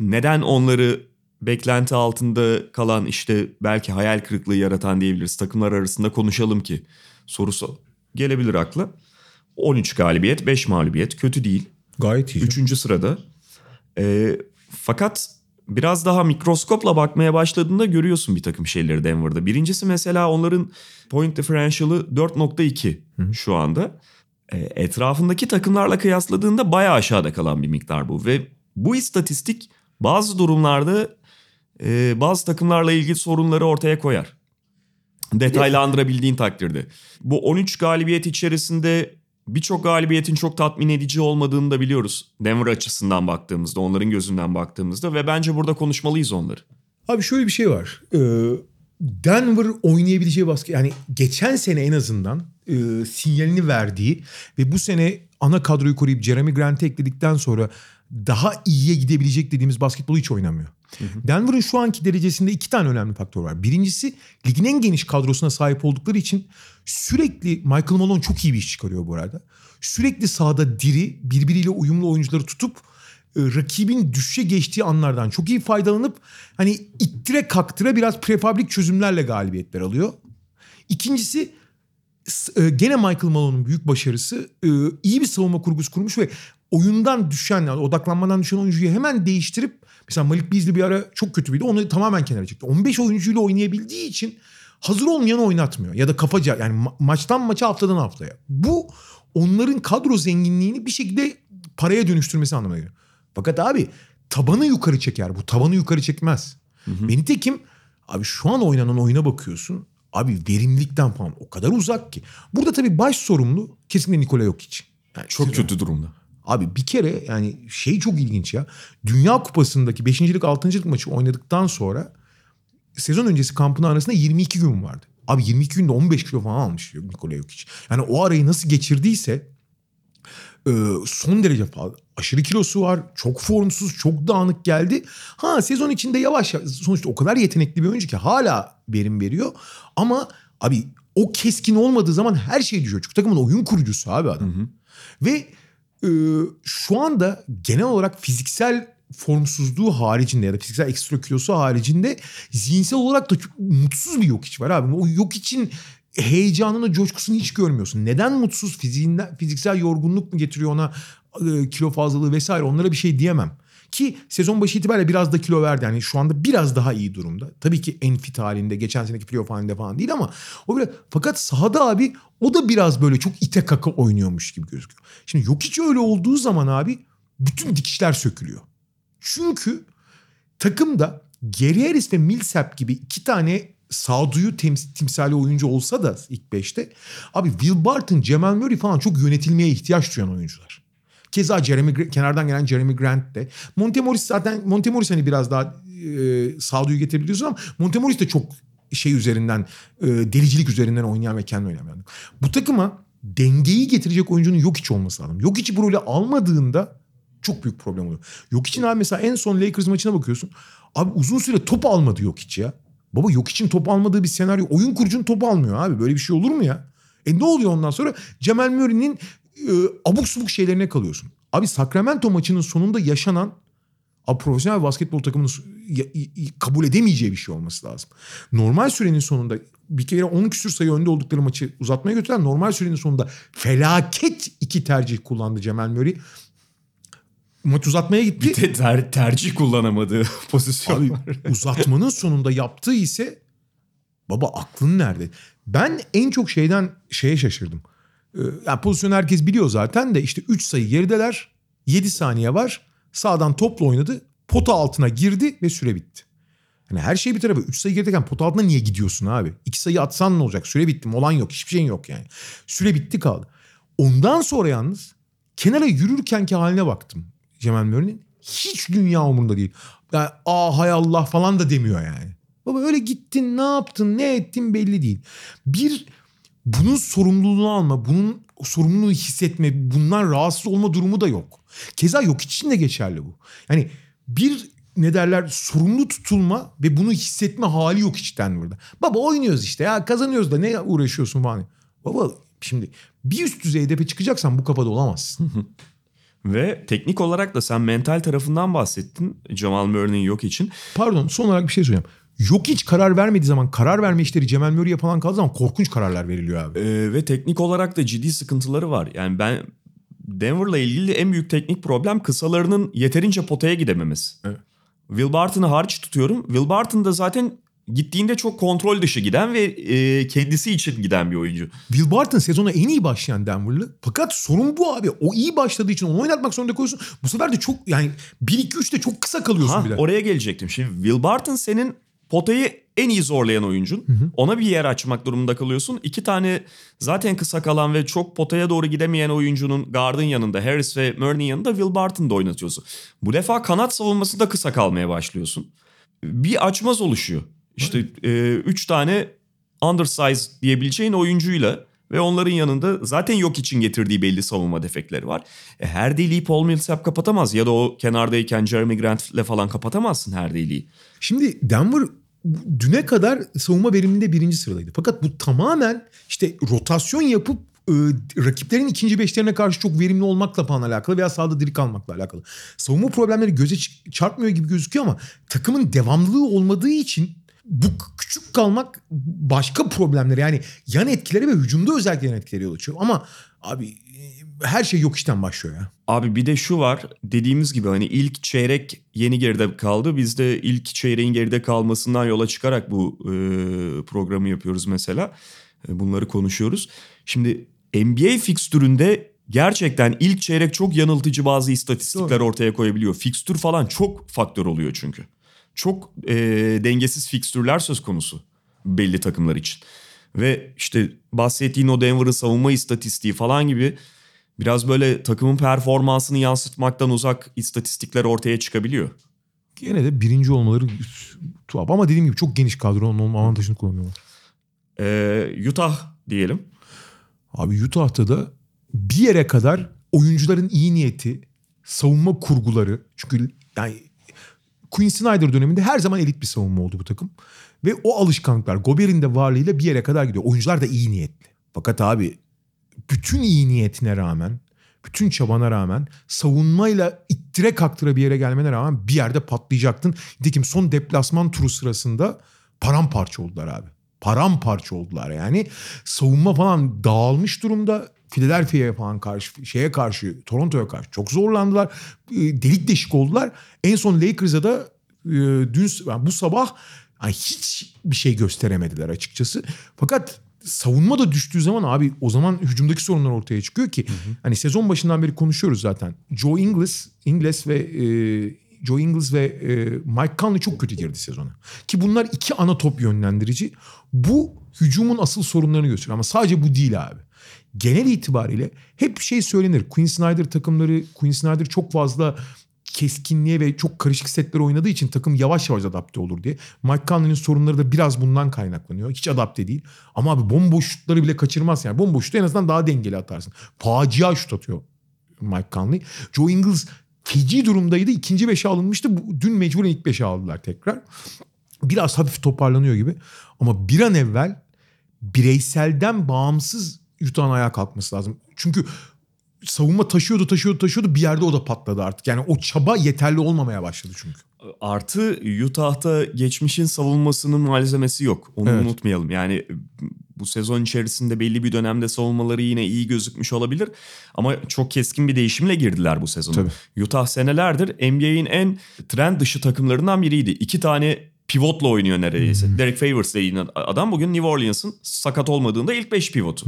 neden onları beklenti altında kalan işte belki hayal kırıklığı yaratan diyebiliriz takımlar arasında konuşalım ki sorusu gelebilir akla. 13 galibiyet 5 mağlubiyet kötü değil. Gayet iyi. Üçüncü sırada. E, fakat biraz daha mikroskopla bakmaya başladığında görüyorsun bir takım şeyleri Denver'da. Birincisi mesela onların point differential'ı 4.2 şu anda. E, etrafındaki takımlarla kıyasladığında bayağı aşağıda kalan bir miktar bu. Ve bu istatistik bazı durumlarda e, bazı takımlarla ilgili sorunları ortaya koyar. Detaylandırabildiğin takdirde. Bu 13 galibiyet içerisinde birçok galibiyetin çok tatmin edici olmadığını da biliyoruz. Denver açısından baktığımızda, onların gözünden baktığımızda ve bence burada konuşmalıyız onları. Abi şöyle bir şey var. Ee, Denver oynayabileceği basket yani geçen sene en azından e, sinyalini verdiği ve bu sene ana kadroyu koruyup Jeremy Grant'ı ekledikten sonra daha iyiye gidebilecek dediğimiz basketbolu hiç oynamıyor. Denver'ın şu anki derecesinde iki tane önemli faktör var. Birincisi ligin en geniş kadrosuna sahip oldukları için sürekli Michael Malone çok iyi bir iş çıkarıyor bu arada. Sürekli sahada diri, birbiriyle uyumlu oyuncuları tutup e, rakibin düşüşe geçtiği anlardan çok iyi faydalanıp hani ittire kaktıra biraz prefabrik çözümlerle galibiyetler alıyor. İkincisi e, gene Michael Malone'un büyük başarısı e, iyi bir savunma kurgusu kurmuş ve oyundan düşen yani odaklanmadan düşen oyuncuyu hemen değiştirip mesela Malik Beasley bir ara çok kötüydü onu tamamen kenara çekti. 15 oyuncuyla oynayabildiği için hazır olmayanı oynatmıyor ya da kafaca yani ma- maçtan maça haftadan haftaya. Bu onların kadro zenginliğini bir şekilde paraya dönüştürmesi anlamına geliyor. Fakat abi tabanı yukarı çeker bu tabanı yukarı çekmez. Beni tekim abi şu an oynanan oyuna bakıyorsun abi verimlilikten falan o kadar uzak ki. Burada tabii baş sorumlu kesinlikle Nikola Jokic. Yani Çok kötü durumda. Abi bir kere yani şey çok ilginç ya. Dünya Kupası'ndaki 5.lik 6.lık maçı oynadıktan sonra sezon öncesi kampının arasında 22 gün vardı. Abi 22 günde 15 kilo falan almış Nikola Jokic. Yani o arayı nasıl geçirdiyse e, son derece fazla. Aşırı kilosu var. Çok formsuz, çok dağınık geldi. Ha sezon içinde yavaş yavaş- sonuçta o kadar yetenekli bir oyuncu ki hala verim veriyor. Ama abi o keskin olmadığı zaman her şey düşüyor. Çünkü takımın oyun kurucusu abi adam. Ve e, şu anda genel olarak fiziksel formsuzluğu haricinde ya da fiziksel ekstra kilosu haricinde zihinsel olarak da mutsuz bir yok iç var abi. O yok için heyecanını, coşkusunu hiç görmüyorsun. Neden mutsuz? Fiziğinden, fiziksel yorgunluk mu getiriyor ona e, kilo fazlalığı vesaire onlara bir şey diyemem. Ki sezon başı itibariyle biraz da kilo verdi. Yani şu anda biraz daha iyi durumda. Tabii ki en fit halinde, geçen seneki playoff halinde falan değil ama o biraz fakat sahada abi o da biraz böyle çok ite kaka oynuyormuş gibi gözüküyor. Şimdi yok hiç öyle olduğu zaman abi bütün dikişler sökülüyor. Çünkü takımda Gary Harris ve Millsap gibi iki tane sağduyu tems- timsali oyuncu olsa da ilk beşte abi Will Barton, Jamal Murray falan çok yönetilmeye ihtiyaç duyan oyuncular. Keza Jeremy kenardan gelen Jeremy Grant de. Montemoris zaten Montemoris hani biraz daha e, sağduyu getirebiliyorsun ama Montemoris de çok şey üzerinden e, delicilik üzerinden oynayan ve kendi adam. Bu takıma dengeyi getirecek oyuncunun yok hiç olması lazım. Yok içi bu rolü almadığında çok büyük problem oluyor. Yok için abi mesela en son Lakers maçına bakıyorsun. Abi uzun süre top almadı yok hiç ya. Baba yok için top almadığı bir senaryo. Oyun kurucunun top almıyor abi. Böyle bir şey olur mu ya? E ne oluyor ondan sonra? Cemal Murray'nin e, abuk subuk şeylerine kalıyorsun. Abi Sacramento maçının sonunda yaşanan abi profesyonel basketbol takımının kabul edemeyeceği bir şey olması lazım. Normal sürenin sonunda bir kere 10 küsür sayı önde oldukları maçı uzatmaya götüren normal sürenin sonunda felaket iki tercih kullandı Cemal Murray. Maç uzatmaya gitti. Bir de ter- tercih kullanamadığı <laughs> pozisyon Abi <laughs> uzatmanın sonunda yaptığı ise baba aklın nerede? Ben en çok şeyden şeye şaşırdım. Ee, yani pozisyonu herkes biliyor zaten de işte 3 sayı gerideler. 7 saniye var. Sağdan topla oynadı. Pota altına girdi ve süre bitti. Yani her şey bir tarafa 3 sayı gerideyken pota altına niye gidiyorsun abi? 2 sayı atsan ne olacak? Süre bitti. Olan yok. Hiçbir şeyin yok yani. Süre bitti kaldı. Ondan sonra yalnız kenara yürürkenki haline baktım Cemal Murray'nin. Hiç dünya umurunda değil. Yani, Aa hay Allah falan da demiyor yani. Baba öyle gittin ne yaptın ne ettin belli değil. Bir bunun sorumluluğunu alma, bunun sorumluluğu hissetme, bundan rahatsız olma durumu da yok. Keza yok için de geçerli bu. Yani bir ne derler sorumlu tutulma ve bunu hissetme hali yok hiç Denver'da. Baba oynuyoruz işte ya kazanıyoruz da ne uğraşıyorsun falan. Baba şimdi bir üst düzey hedefe çıkacaksan bu kafada olamazsın. Ve teknik olarak da sen mental tarafından bahsettin Jamal Murray'nin yok için. Pardon son olarak bir şey söyleyeceğim. Yok hiç karar vermediği zaman karar verme işleri Cemal Murray'e falan kaldığı zaman korkunç kararlar veriliyor abi. Ee, ve teknik olarak da ciddi sıkıntıları var. Yani ben Denver'la ilgili en büyük teknik problem kısalarının yeterince potaya gidememesi. Evet. Will Barton'ı hariç tutuyorum. Will Barton da zaten gittiğinde çok kontrol dışı giden ve e, kendisi için giden bir oyuncu. Will Barton sezona en iyi başlayan Denver'lı. Fakat sorun bu abi. O iyi başladığı için onu oynatmak zorunda koyuyorsun. Bu sefer de çok yani 1-2-3'te çok kısa kalıyorsun Ha, bir de. oraya gelecektim. Şimdi Will Barton senin potayı en iyi zorlayan oyuncun. Ona bir yer açmak durumunda kalıyorsun. İki tane zaten kısa kalan ve çok potaya doğru gidemeyen oyuncunun guard'ın yanında Harris ve Murray'nin yanında Will Barton'da oynatıyorsun. Bu defa kanat savunmasında kısa kalmaya başlıyorsun. Bir açmaz oluşuyor. İşte e, üç tane undersize diyebileceğin oyuncuyla ve onların yanında zaten yok için getirdiği belli savunma defekleri var. E, her deliği Paul Millsap kapatamaz ya da o kenardayken Jeremy Grant'le falan kapatamazsın her deliği. Şimdi Denver düne kadar savunma veriminde birinci sıradaydı. Fakat bu tamamen işte rotasyon yapıp e, rakiplerin ikinci beşlerine karşı çok verimli olmakla falan alakalı veya sahada diri kalmakla alakalı. Savunma problemleri göze çarpmıyor gibi gözüküyor ama takımın devamlılığı olmadığı için bu küçük kalmak başka problemler yani yan etkileri ve hücumda özellikle yan etkileri yol açıyor. Ama abi e, her şey yok işten başlıyor ya. Abi bir de şu var dediğimiz gibi hani ilk çeyrek yeni geride kaldı. Biz de ilk çeyreğin geride kalmasından yola çıkarak bu e, programı yapıyoruz mesela. E, bunları konuşuyoruz. Şimdi NBA fikstüründe gerçekten ilk çeyrek çok yanıltıcı bazı istatistikler ortaya koyabiliyor. Fikstür falan çok faktör oluyor çünkü. Çok e, dengesiz fikstürler söz konusu belli takımlar için. Ve işte bahsettiğin o Denver'ın savunma istatistiği falan gibi biraz böyle takımın performansını yansıtmaktan uzak istatistikler ortaya çıkabiliyor. Gene de birinci olmaları tuhaf ama dediğim gibi çok geniş kadronun olma avantajını kullanıyorlar. Ee, Utah diyelim. Abi Utah'ta da bir yere kadar oyuncuların iyi niyeti, savunma kurguları çünkü yani Quinn Snyder döneminde her zaman elit bir savunma oldu bu takım. Ve o alışkanlıklar Gober'in de varlığıyla bir yere kadar gidiyor. Oyuncular da iyi niyetli. Fakat abi bütün iyi niyetine rağmen, bütün çabana rağmen savunmayla ittire kaktıra bir yere gelmene rağmen bir yerde patlayacaktın. Nitekim son deplasman turu sırasında paramparça oldular abi. Paramparça oldular yani. Savunma falan dağılmış durumda. Philadelphia'ya falan karşı, şeye karşı, Toronto'ya karşı çok zorlandılar. E, Delik deşik oldular. En son Lakers'a da e, dün yani bu sabah yani hiç bir şey gösteremediler açıkçası. Fakat savunma da düştüğü zaman abi o zaman hücumdaki sorunlar ortaya çıkıyor ki hani sezon başından beri konuşuyoruz zaten. Joe Ingles, Ingles ve e, Joe Ingles ve e, Mike Conley çok kötü girdi sezona. Ki bunlar iki ana top yönlendirici. Bu hücumun asıl sorunlarını gösteriyor ama sadece bu değil abi. Genel itibariyle hep şey söylenir. Quinn Snyder takımları, Quinn Snyder çok fazla keskinliğe ve çok karışık setler oynadığı için takım yavaş yavaş adapte olur diye. Mike Conley'nin sorunları da biraz bundan kaynaklanıyor. Hiç adapte değil. Ama abi bomboş şutları bile kaçırmaz yani. Bomboş şutu en azından daha dengeli atarsın. Facia şut atıyor Mike Conley. Joe Ingles feci durumdaydı. İkinci beşe alınmıştı. Dün mecburen ilk beşe aldılar tekrar. Biraz hafif toparlanıyor gibi. Ama bir an evvel bireyselden bağımsız Utah'ın ayağa kalkması lazım. Çünkü savunma taşıyordu taşıyordu taşıyordu bir yerde o da patladı artık. Yani o çaba yeterli olmamaya başladı çünkü. Artı Utah'ta geçmişin savunmasının malzemesi yok. Onu Evet. unutmayalım. Yani bu sezon içerisinde belli bir dönemde savunmaları yine iyi gözükmüş olabilir. Ama çok keskin bir değişimle girdiler bu sezona. Tabii. Utah senelerdir NBA'in en trend dışı takımlarından biriydi. İki tane pivotla oynuyor neredeyse. Derek Favors dediğin adam bugün New Orleans'ın sakat olmadığında ilk 5 pivotu.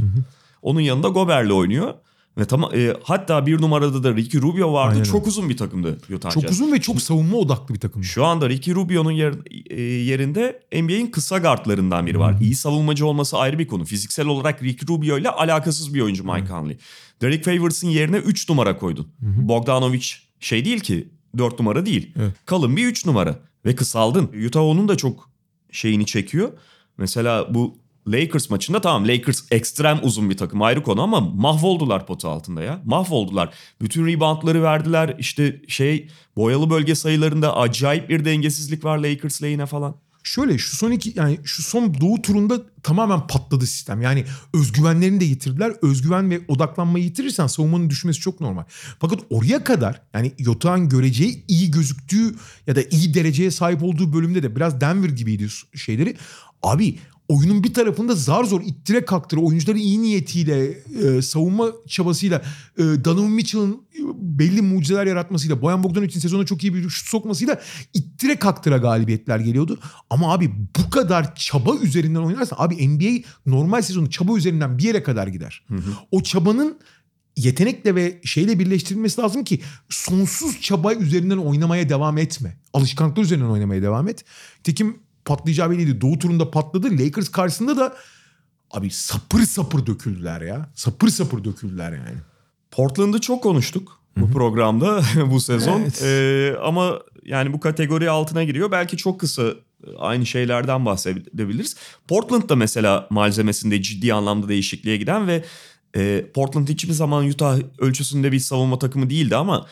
Onun yanında Gobert'le oynuyor. Ve tamam e, hatta bir numarada da Ricky Rubio vardı. Aynen Çok uzun bir takımdı Utah Çok Jazz. uzun ve çok savunma odaklı bir takım. Şu anda Ricky Rubio'nun yer, e, yerinde NBA'in kısa guardlarından biri var. İyi savunmacı olması ayrı bir konu. Fiziksel olarak Ricky Rubio ile alakasız bir oyuncu Mike Conley. Derek Favors'ın yerine 3 numara koydun. Bogdanovic şey değil ki 4 numara değil. Evet. Kalın bir 3 numara ve kısaldın. Utah onun da çok şeyini çekiyor. Mesela bu Lakers maçında tamam Lakers ekstrem uzun bir takım ayrı konu ama mahvoldular potu altında ya. Mahvoldular. Bütün reboundları verdiler. İşte şey boyalı bölge sayılarında acayip bir dengesizlik var Lakers lehine falan. Şöyle şu son iki yani şu son doğu turunda tamamen patladı sistem. Yani özgüvenlerini de yitirdiler. Özgüven ve odaklanmayı yitirirsen savunmanın düşmesi çok normal. Fakat oraya kadar yani Yota'nın göreceği iyi gözüktüğü ya da iyi dereceye sahip olduğu bölümde de biraz Denver gibiydi şeyleri. Abi oyunun bir tarafında zar zor ittire kaktıra oyuncuların iyi niyetiyle e, savunma çabasıyla e, Donovan Mitchell'ın e, belli mucizeler yaratmasıyla Boyan Bogdanovic'in sezona çok iyi bir şut sokmasıyla ittire kaktıra galibiyetler geliyordu. Ama abi bu kadar çaba üzerinden oynarsan abi NBA normal sezonu çaba üzerinden bir yere kadar gider. Hı hı. O çabanın yetenekle ve şeyle birleştirilmesi lazım ki sonsuz çaba üzerinden oynamaya devam etme. Alışkanlıklar üzerinden oynamaya devam et. Tekim patlayacağı belliydi. Doğu turunda patladı. Lakers karşısında da abi sapır sapır döküldüler ya. Sapır sapır döküldüler yani. Portland'ı çok konuştuk bu Hı-hı. programda <laughs> bu sezon. Evet. Ee, ama yani bu kategori altına giriyor. Belki çok kısa aynı şeylerden bahsedebiliriz. Portland da mesela malzemesinde ciddi anlamda değişikliğe giden ve e, Portland hiçbir zaman Utah ölçüsünde bir savunma takımı değildi ama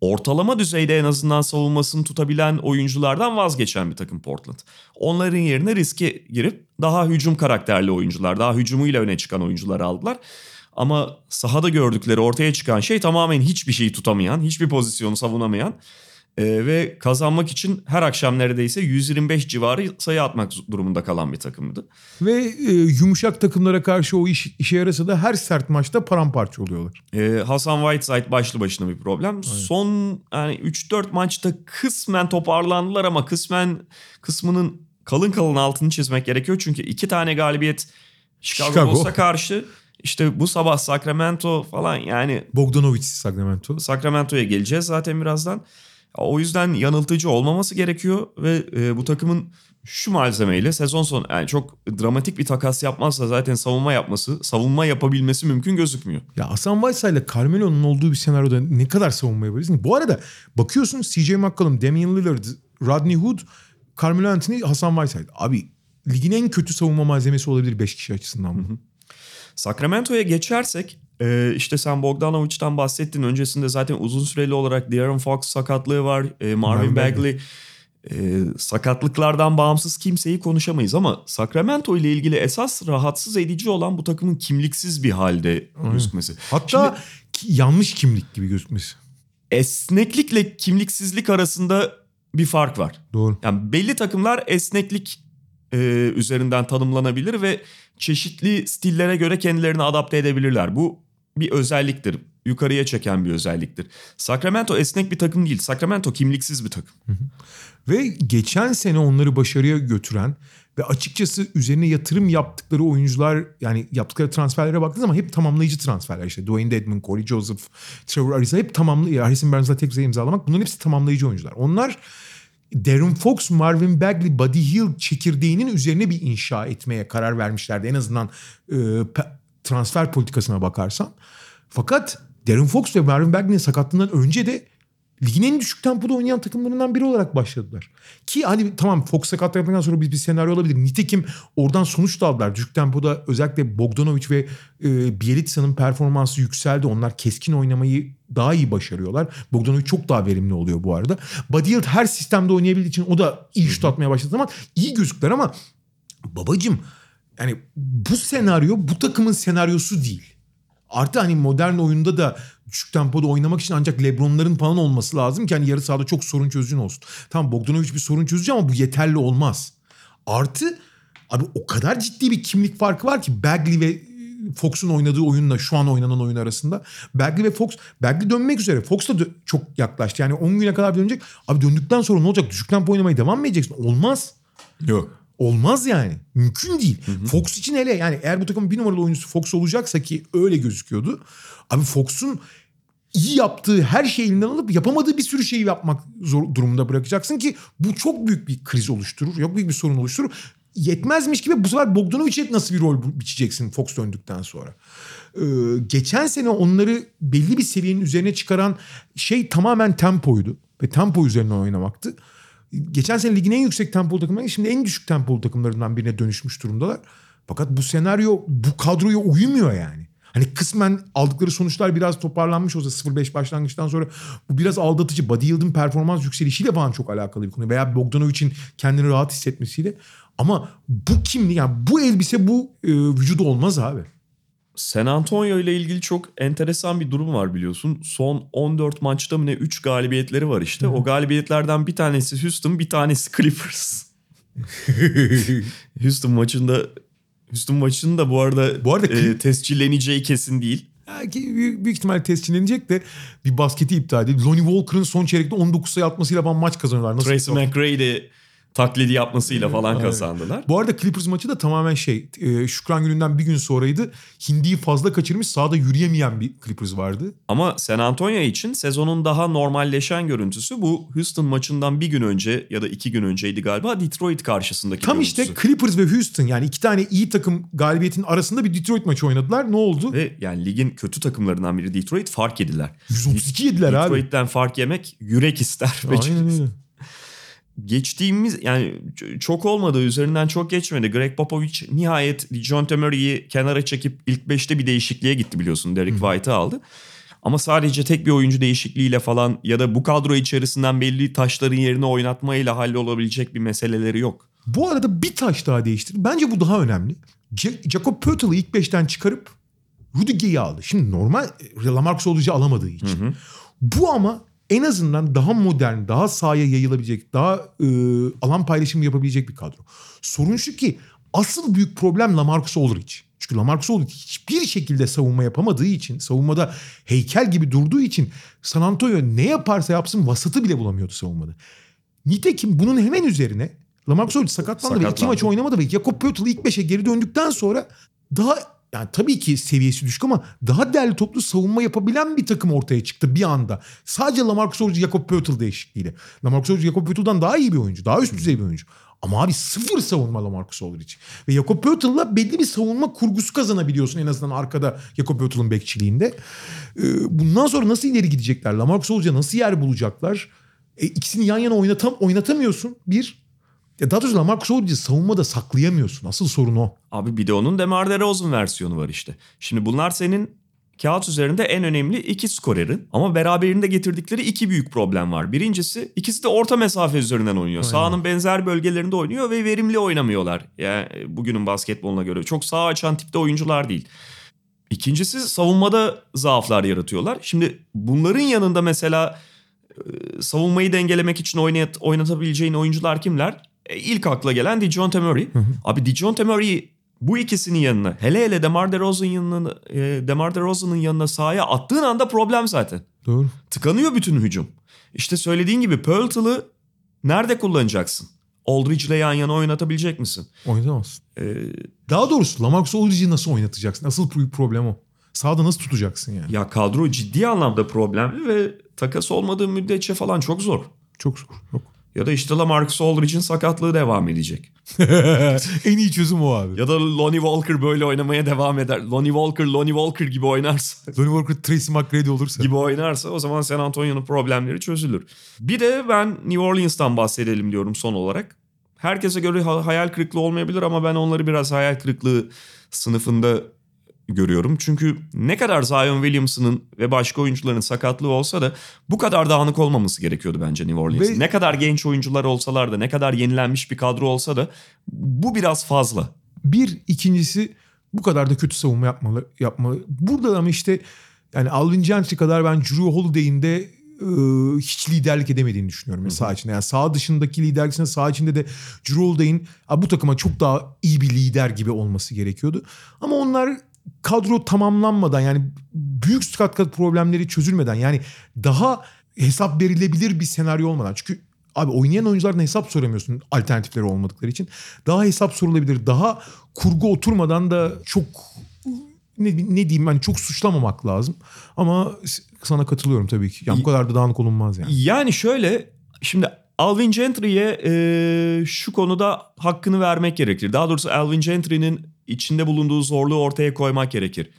ortalama düzeyde en azından savunmasını tutabilen oyunculardan vazgeçen bir takım Portland. Onların yerine riske girip daha hücum karakterli oyuncular, daha hücumuyla öne çıkan oyuncular aldılar. Ama sahada gördükleri ortaya çıkan şey tamamen hiçbir şeyi tutamayan, hiçbir pozisyonu savunamayan ee, ve kazanmak için her akşam neredeyse 125 civarı sayı atmak durumunda kalan bir takımdı. Ve e, yumuşak takımlara karşı o iş, işe yarasa da her sert maçta paramparça oluyorlar. Ee, Hasan Whiteside başlı başına bir problem. Aynen. Son yani 3-4 maçta kısmen toparlandılar ama kısmen kısmının kalın kalın altını çizmek gerekiyor. Çünkü iki tane galibiyet Chicago, Chicago. Bulls'a karşı işte bu sabah Sacramento falan yani. Bogdanovic Sacramento. Sacramento'ya geleceğiz zaten birazdan. O yüzden yanıltıcı olmaması gerekiyor ve e, bu takımın şu malzemeyle sezon sonu yani çok dramatik bir takas yapmazsa zaten savunma yapması, savunma yapabilmesi mümkün gözükmüyor. Ya Hasan Vaysa ile Carmelo'nun olduğu bir senaryoda ne kadar savunma yapabilirsin? Bu arada bakıyorsun CJ McCollum, Damian Lillard, Rodney Hood, Carmelo Anthony, Hasan Whiteside. Abi ligin en kötü savunma malzemesi olabilir 5 kişi açısından bu. Sacramento'ya geçersek ee, işte sen Bogdanovic'den bahsettin. Öncesinde zaten uzun süreli olarak De'Aaron Fox sakatlığı var. Ee, Marvin Bagley e, sakatlıklardan bağımsız kimseyi konuşamayız ama Sacramento ile ilgili esas rahatsız edici olan bu takımın kimliksiz bir halde Aynen. gözükmesi. Hatta Şimdi, yanlış kimlik gibi gözükmesi. Esneklikle kimliksizlik arasında bir fark var. Doğru. Yani belli takımlar esneklik e, üzerinden tanımlanabilir ve çeşitli stillere göre kendilerini adapte edebilirler. Bu bir özelliktir. Yukarıya çeken bir özelliktir. Sacramento esnek bir takım değil. Sacramento kimliksiz bir takım. Ve geçen sene onları başarıya götüren ve açıkçası üzerine yatırım yaptıkları oyuncular yani yaptıkları transferlere baktığınız zaman hep tamamlayıcı transferler işte. Dwayne Dedmon, Corey Joseph, Trevor Ariza hep tamamlayıcı. Harrison Barnes'la tek imzalamak bunların hepsi tamamlayıcı oyuncular. Onlar Darren Fox, Marvin Bagley, Buddy Hill çekirdeğinin üzerine bir inşa etmeye karar vermişlerdi. En azından e, transfer politikasına bakarsan. Fakat Darren Fox ve Marvin Bagley'nin sakatlığından önce de ligin en düşük tempoda oynayan takımlarından biri olarak başladılar. Ki hani tamam Fox sakatlıktan sonra bir, bir senaryo olabilir. Nitekim oradan sonuç da aldılar. Düşük tempoda özellikle Bogdanovic ve e, Bielitsa'nın performansı yükseldi. Onlar keskin oynamayı daha iyi başarıyorlar. Bogdanovic çok daha verimli oluyor bu arada. Buddy Hield her sistemde oynayabildiği için o da iyi şut atmaya başladı zaman iyi gözükler ama babacım yani bu senaryo bu takımın senaryosu değil. Artı hani modern oyunda da düşük tempoda oynamak için ancak Lebron'ların falan olması lazım ki hani yarı sahada çok sorun çözücün olsun. Tamam Bogdanovic bir sorun çözücü ama bu yeterli olmaz. Artı abi o kadar ciddi bir kimlik farkı var ki Bagley ve Fox'un oynadığı oyunla şu an oynanan oyun arasında. Bagley ve Fox, Bagley dönmek üzere. Fox da dö- çok yaklaştı. Yani 10 güne kadar dönecek. Abi döndükten sonra ne olacak? Düşük tempo oynamaya devam mı edeceksin? Olmaz. Yok. Olmaz yani. Mümkün değil. Hı hı. Fox için hele yani eğer bu takımın bir numaralı oyuncusu Fox olacaksa ki öyle gözüküyordu. Abi Fox'un iyi yaptığı her şeyi elinden alıp yapamadığı bir sürü şeyi yapmak zor durumunda bırakacaksın ki bu çok büyük bir kriz oluşturur. Çok büyük bir sorun oluşturur. Yetmezmiş gibi bu sefer Bogdanovic'e nasıl bir rol biçeceksin Fox döndükten sonra. Ee, geçen sene onları belli bir seviyenin üzerine çıkaran şey tamamen tempoydu. Ve tempo üzerine oynamaktı geçen sene ligin en yüksek tempolu takımları şimdi en düşük tempolu takımlarından birine dönüşmüş durumdalar. Fakat bu senaryo bu kadroya uymuyor yani. Hani kısmen aldıkları sonuçlar biraz toparlanmış olsa 0-5 başlangıçtan sonra bu biraz aldatıcı. Buddy Yield'ın performans yükselişiyle falan çok alakalı bir konu. Veya Bogdanovic'in kendini rahat hissetmesiyle. Ama bu kimli yani bu elbise bu e, vücuda olmaz abi. San Antonio ile ilgili çok enteresan bir durum var biliyorsun. Son 14 maçta mı ne 3 galibiyetleri var işte. O galibiyetlerden bir tanesi Houston, bir tanesi Clippers. <laughs> Houston maçında Houston maçının da bu arada, Bu arada e, tescilleneceği kesin değil. Belki büyük, büyük ihtimal tescillenecek de bir basketi iptal edildi. Lonnie Walker'ın son çeyrekte 19 sayı atmasıyla falan maç kazanıyorlar. Nasıl Tracy McGrady taklidi yapmasıyla falan kazandılar. Bu arada Clippers maçı da tamamen şey e, Şükran gününden bir gün sonraydı. Hindi'yi fazla kaçırmış sahada yürüyemeyen bir Clippers vardı. Ama San Antonio için sezonun daha normalleşen görüntüsü bu Houston maçından bir gün önce ya da iki gün önceydi galiba Detroit karşısındaki Tam görüntüsü. işte Clippers ve Houston yani iki tane iyi takım galibiyetin arasında bir Detroit maçı oynadılar. Ne oldu? Ve yani ligin kötü takımlarından biri Detroit fark yediler. 132 yediler abi. Detroit'ten fark yemek yürek ister. <laughs> Aynen öyle. Geçtiğimiz yani çok olmadı üzerinden çok geçmedi. Greg Popovich nihayet John Murray'i kenara çekip ilk 5'te bir değişikliğe gitti biliyorsun. Derek White'ı aldı. Ama sadece tek bir oyuncu değişikliğiyle falan ya da bu kadro içerisinden belli taşların yerine oynatmayla hallolabilecek bir meseleleri yok. Bu arada bir taş daha değiştir. Bence bu daha önemli. Jacob Poeltl'ı ilk beşten çıkarıp Rudy Gay'i aldı. Şimdi normal e, Lamarcus Aldridge'i alamadığı için. Bu ama en azından daha modern, daha sahaya yayılabilecek, daha e, alan paylaşımı yapabilecek bir kadro. Sorun şu ki asıl büyük problem Lamarcus Aldridge. Çünkü Lamarcus Aldridge hiçbir şekilde savunma yapamadığı için, savunmada heykel gibi durduğu için San Antonio ne yaparsa yapsın vasatı bile bulamıyordu savunmada. Nitekim bunun hemen üzerine Lamarcus Aldridge sakatlandı, ve iki Sakatlandı. maç oynamadı ve Jakob Poeltl ilk beşe geri döndükten sonra daha yani tabii ki seviyesi düşük ama daha değerli toplu savunma yapabilen bir takım ortaya çıktı bir anda. Sadece Lamarcus Aldridge, Jakob Poeltl değişikliğiyle. Lamarcus Aldridge, Jakob Poeltl'dan daha iyi bir oyuncu. Daha üst düzey bir oyuncu. Ama abi sıfır savunma Lamarcus Aldridge. Ve Jakob Poeltl'la belli bir savunma kurgusu kazanabiliyorsun en azından arkada Jakob Poeltl'ın bekçiliğinde. Ee, bundan sonra nasıl ileri gidecekler? Lamarcus Aldridge'a nasıl yer bulacaklar? E, ikisini yan yana oynatam oynatamıyorsun. Bir. Ya daha doğrusu Lamarcus Aldridge'i savunmada saklayamıyorsun. Asıl sorun o. Abi bir de onun DeMar DeRozan versiyonu var işte. Şimdi bunlar senin kağıt üzerinde en önemli iki skorerin ama beraberinde getirdikleri iki büyük problem var. Birincisi ikisi de orta mesafe üzerinden oynuyor. Aynen. Sahanın benzer bölgelerinde oynuyor ve verimli oynamıyorlar. Yani bugünün basketboluna göre çok sağ açan tipte oyuncular değil. İkincisi savunmada zaaflar yaratıyorlar. Şimdi bunların yanında mesela e, savunmayı dengelemek için oynat, oynatabileceğin oyuncular kimler? E, ilk akla gelen DeJounte Murray. Abi DeJounte Murray bu ikisinin yanına hele hele DeMar DeRozan'ın yanına e, DeMar DeRozan'ın yanına sahaya attığın anda problem zaten. Doğru. Tıkanıyor bütün hücum. İşte söylediğin gibi Pearl'ı nerede kullanacaksın? Aldridge'le yan yana oynatabilecek misin? Oynatamazsın. Ee, Daha doğrusu Lamarcus Aldridge'i nasıl oynatacaksın? Asıl problem o. Sağda nasıl tutacaksın yani? ya kadro ciddi anlamda problemli ve takas olmadığı müddetçe falan çok zor. Çok zor. Yok. Ya da işte Lamarcus Aldridge'in sakatlığı devam edecek. <laughs> en iyi çözüm o abi. Ya da Lonnie Walker böyle oynamaya devam eder. Lonnie Walker, Lonnie Walker gibi oynarsa Lonnie Walker, Tracy McGrady olursa. gibi oynarsa o zaman San Antonio'nun problemleri çözülür. Bir de ben New Orleans'tan bahsedelim diyorum son olarak. Herkese göre ha- hayal kırıklığı olmayabilir ama ben onları biraz hayal kırıklığı sınıfında görüyorum. Çünkü ne kadar Zion Williamson'ın ve başka oyuncuların sakatlığı olsa da bu kadar dağınık olmaması gerekiyordu bence New Orleans'ın. Ve- Ne kadar genç oyuncular olsalar da ne kadar yenilenmiş bir kadro olsa da bu biraz fazla. Bir, ikincisi bu kadar da kötü savunma yapmalı. yapmalı. Burada ama işte yani Alvin Gentry kadar ben Drew Holiday'in de e, hiç liderlik edemediğini düşünüyorum. Yani saha içinde. Yani saha dışındaki liderlikisine saha içinde de Drew Holiday'in "Aa, bu takıma çok daha iyi bir lider gibi olması gerekiyordu. Ama onlar kadro tamamlanmadan yani büyük skat kat problemleri çözülmeden yani daha hesap verilebilir bir senaryo olmadan. Çünkü abi oynayan oyunculardan hesap soramıyorsun alternatifleri olmadıkları için. Daha hesap sorulabilir. Daha kurgu oturmadan da çok ne, ne diyeyim ben çok suçlamamak lazım. Ama sana katılıyorum tabii ki. Yani bu kadar da dağınık olunmaz yani. Yani şöyle şimdi Alvin Gentry'e e, şu konuda hakkını vermek gerekir. Daha doğrusu Alvin Gentry'nin içinde bulunduğu zorluğu ortaya koymak gerekir.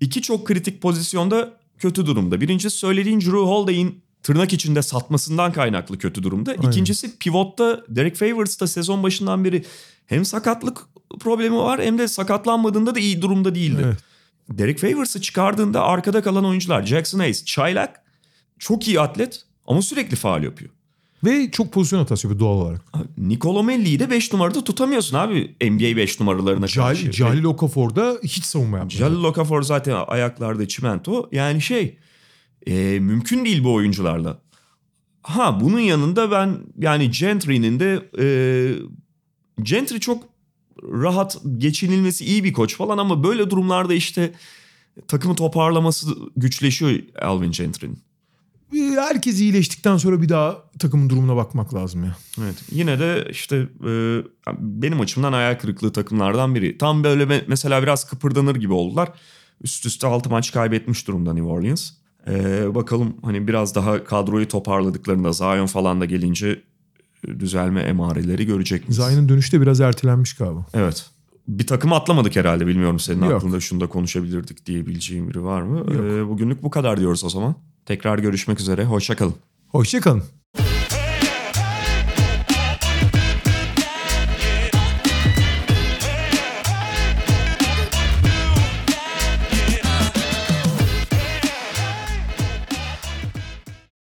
İki çok kritik pozisyonda kötü durumda. Birincisi söylediğin Drew Holiday'in tırnak içinde satmasından kaynaklı kötü durumda. Aynen. İkincisi pivotta Derek Favors da sezon başından beri hem sakatlık problemi var hem de sakatlanmadığında da iyi durumda değildi. Evet. Derek Favors'ı çıkardığında arkada kalan oyuncular Jackson Hayes, çaylak çok iyi atlet ama sürekli faal yapıyor. Ve çok pozisyon hatası yapıyor doğal olarak. Nicolo Melli'yi de 5 numarada tutamıyorsun abi NBA 5 numaralarına karşı. Cahil, Cahil Okafor'da hiç savunma yapmıyor. Jalil Okafor zaten ayaklarda çimento. Yani şey e, mümkün değil bu oyuncularla. Ha bunun yanında ben yani Gentry'nin de e, Gentry çok rahat geçinilmesi iyi bir koç falan ama böyle durumlarda işte takımı toparlaması güçleşiyor Alvin Gentry'nin. Herkes iyileştikten sonra bir daha takımın durumuna bakmak lazım ya. Evet. Yine de işte e, benim açımdan hayal kırıklığı takımlardan biri. Tam böyle me- mesela biraz kıpırdanır gibi oldular. Üst üste 6 maç kaybetmiş durumda New Orleans. E, bakalım hani biraz daha kadroyu toparladıklarında Zion falan da gelince e, düzelme emareleri görecek miyiz? Zion'ın dönüşte biraz ertelenmiş galiba. Evet. Bir takım atlamadık herhalde bilmiyorum senin Yok. aklında şunu da konuşabilirdik diyebileceğim biri var mı? Yok. E, bugünlük bu kadar diyoruz o zaman. Tekrar görüşmek üzere. Hoşçakalın. Hoşçakalın.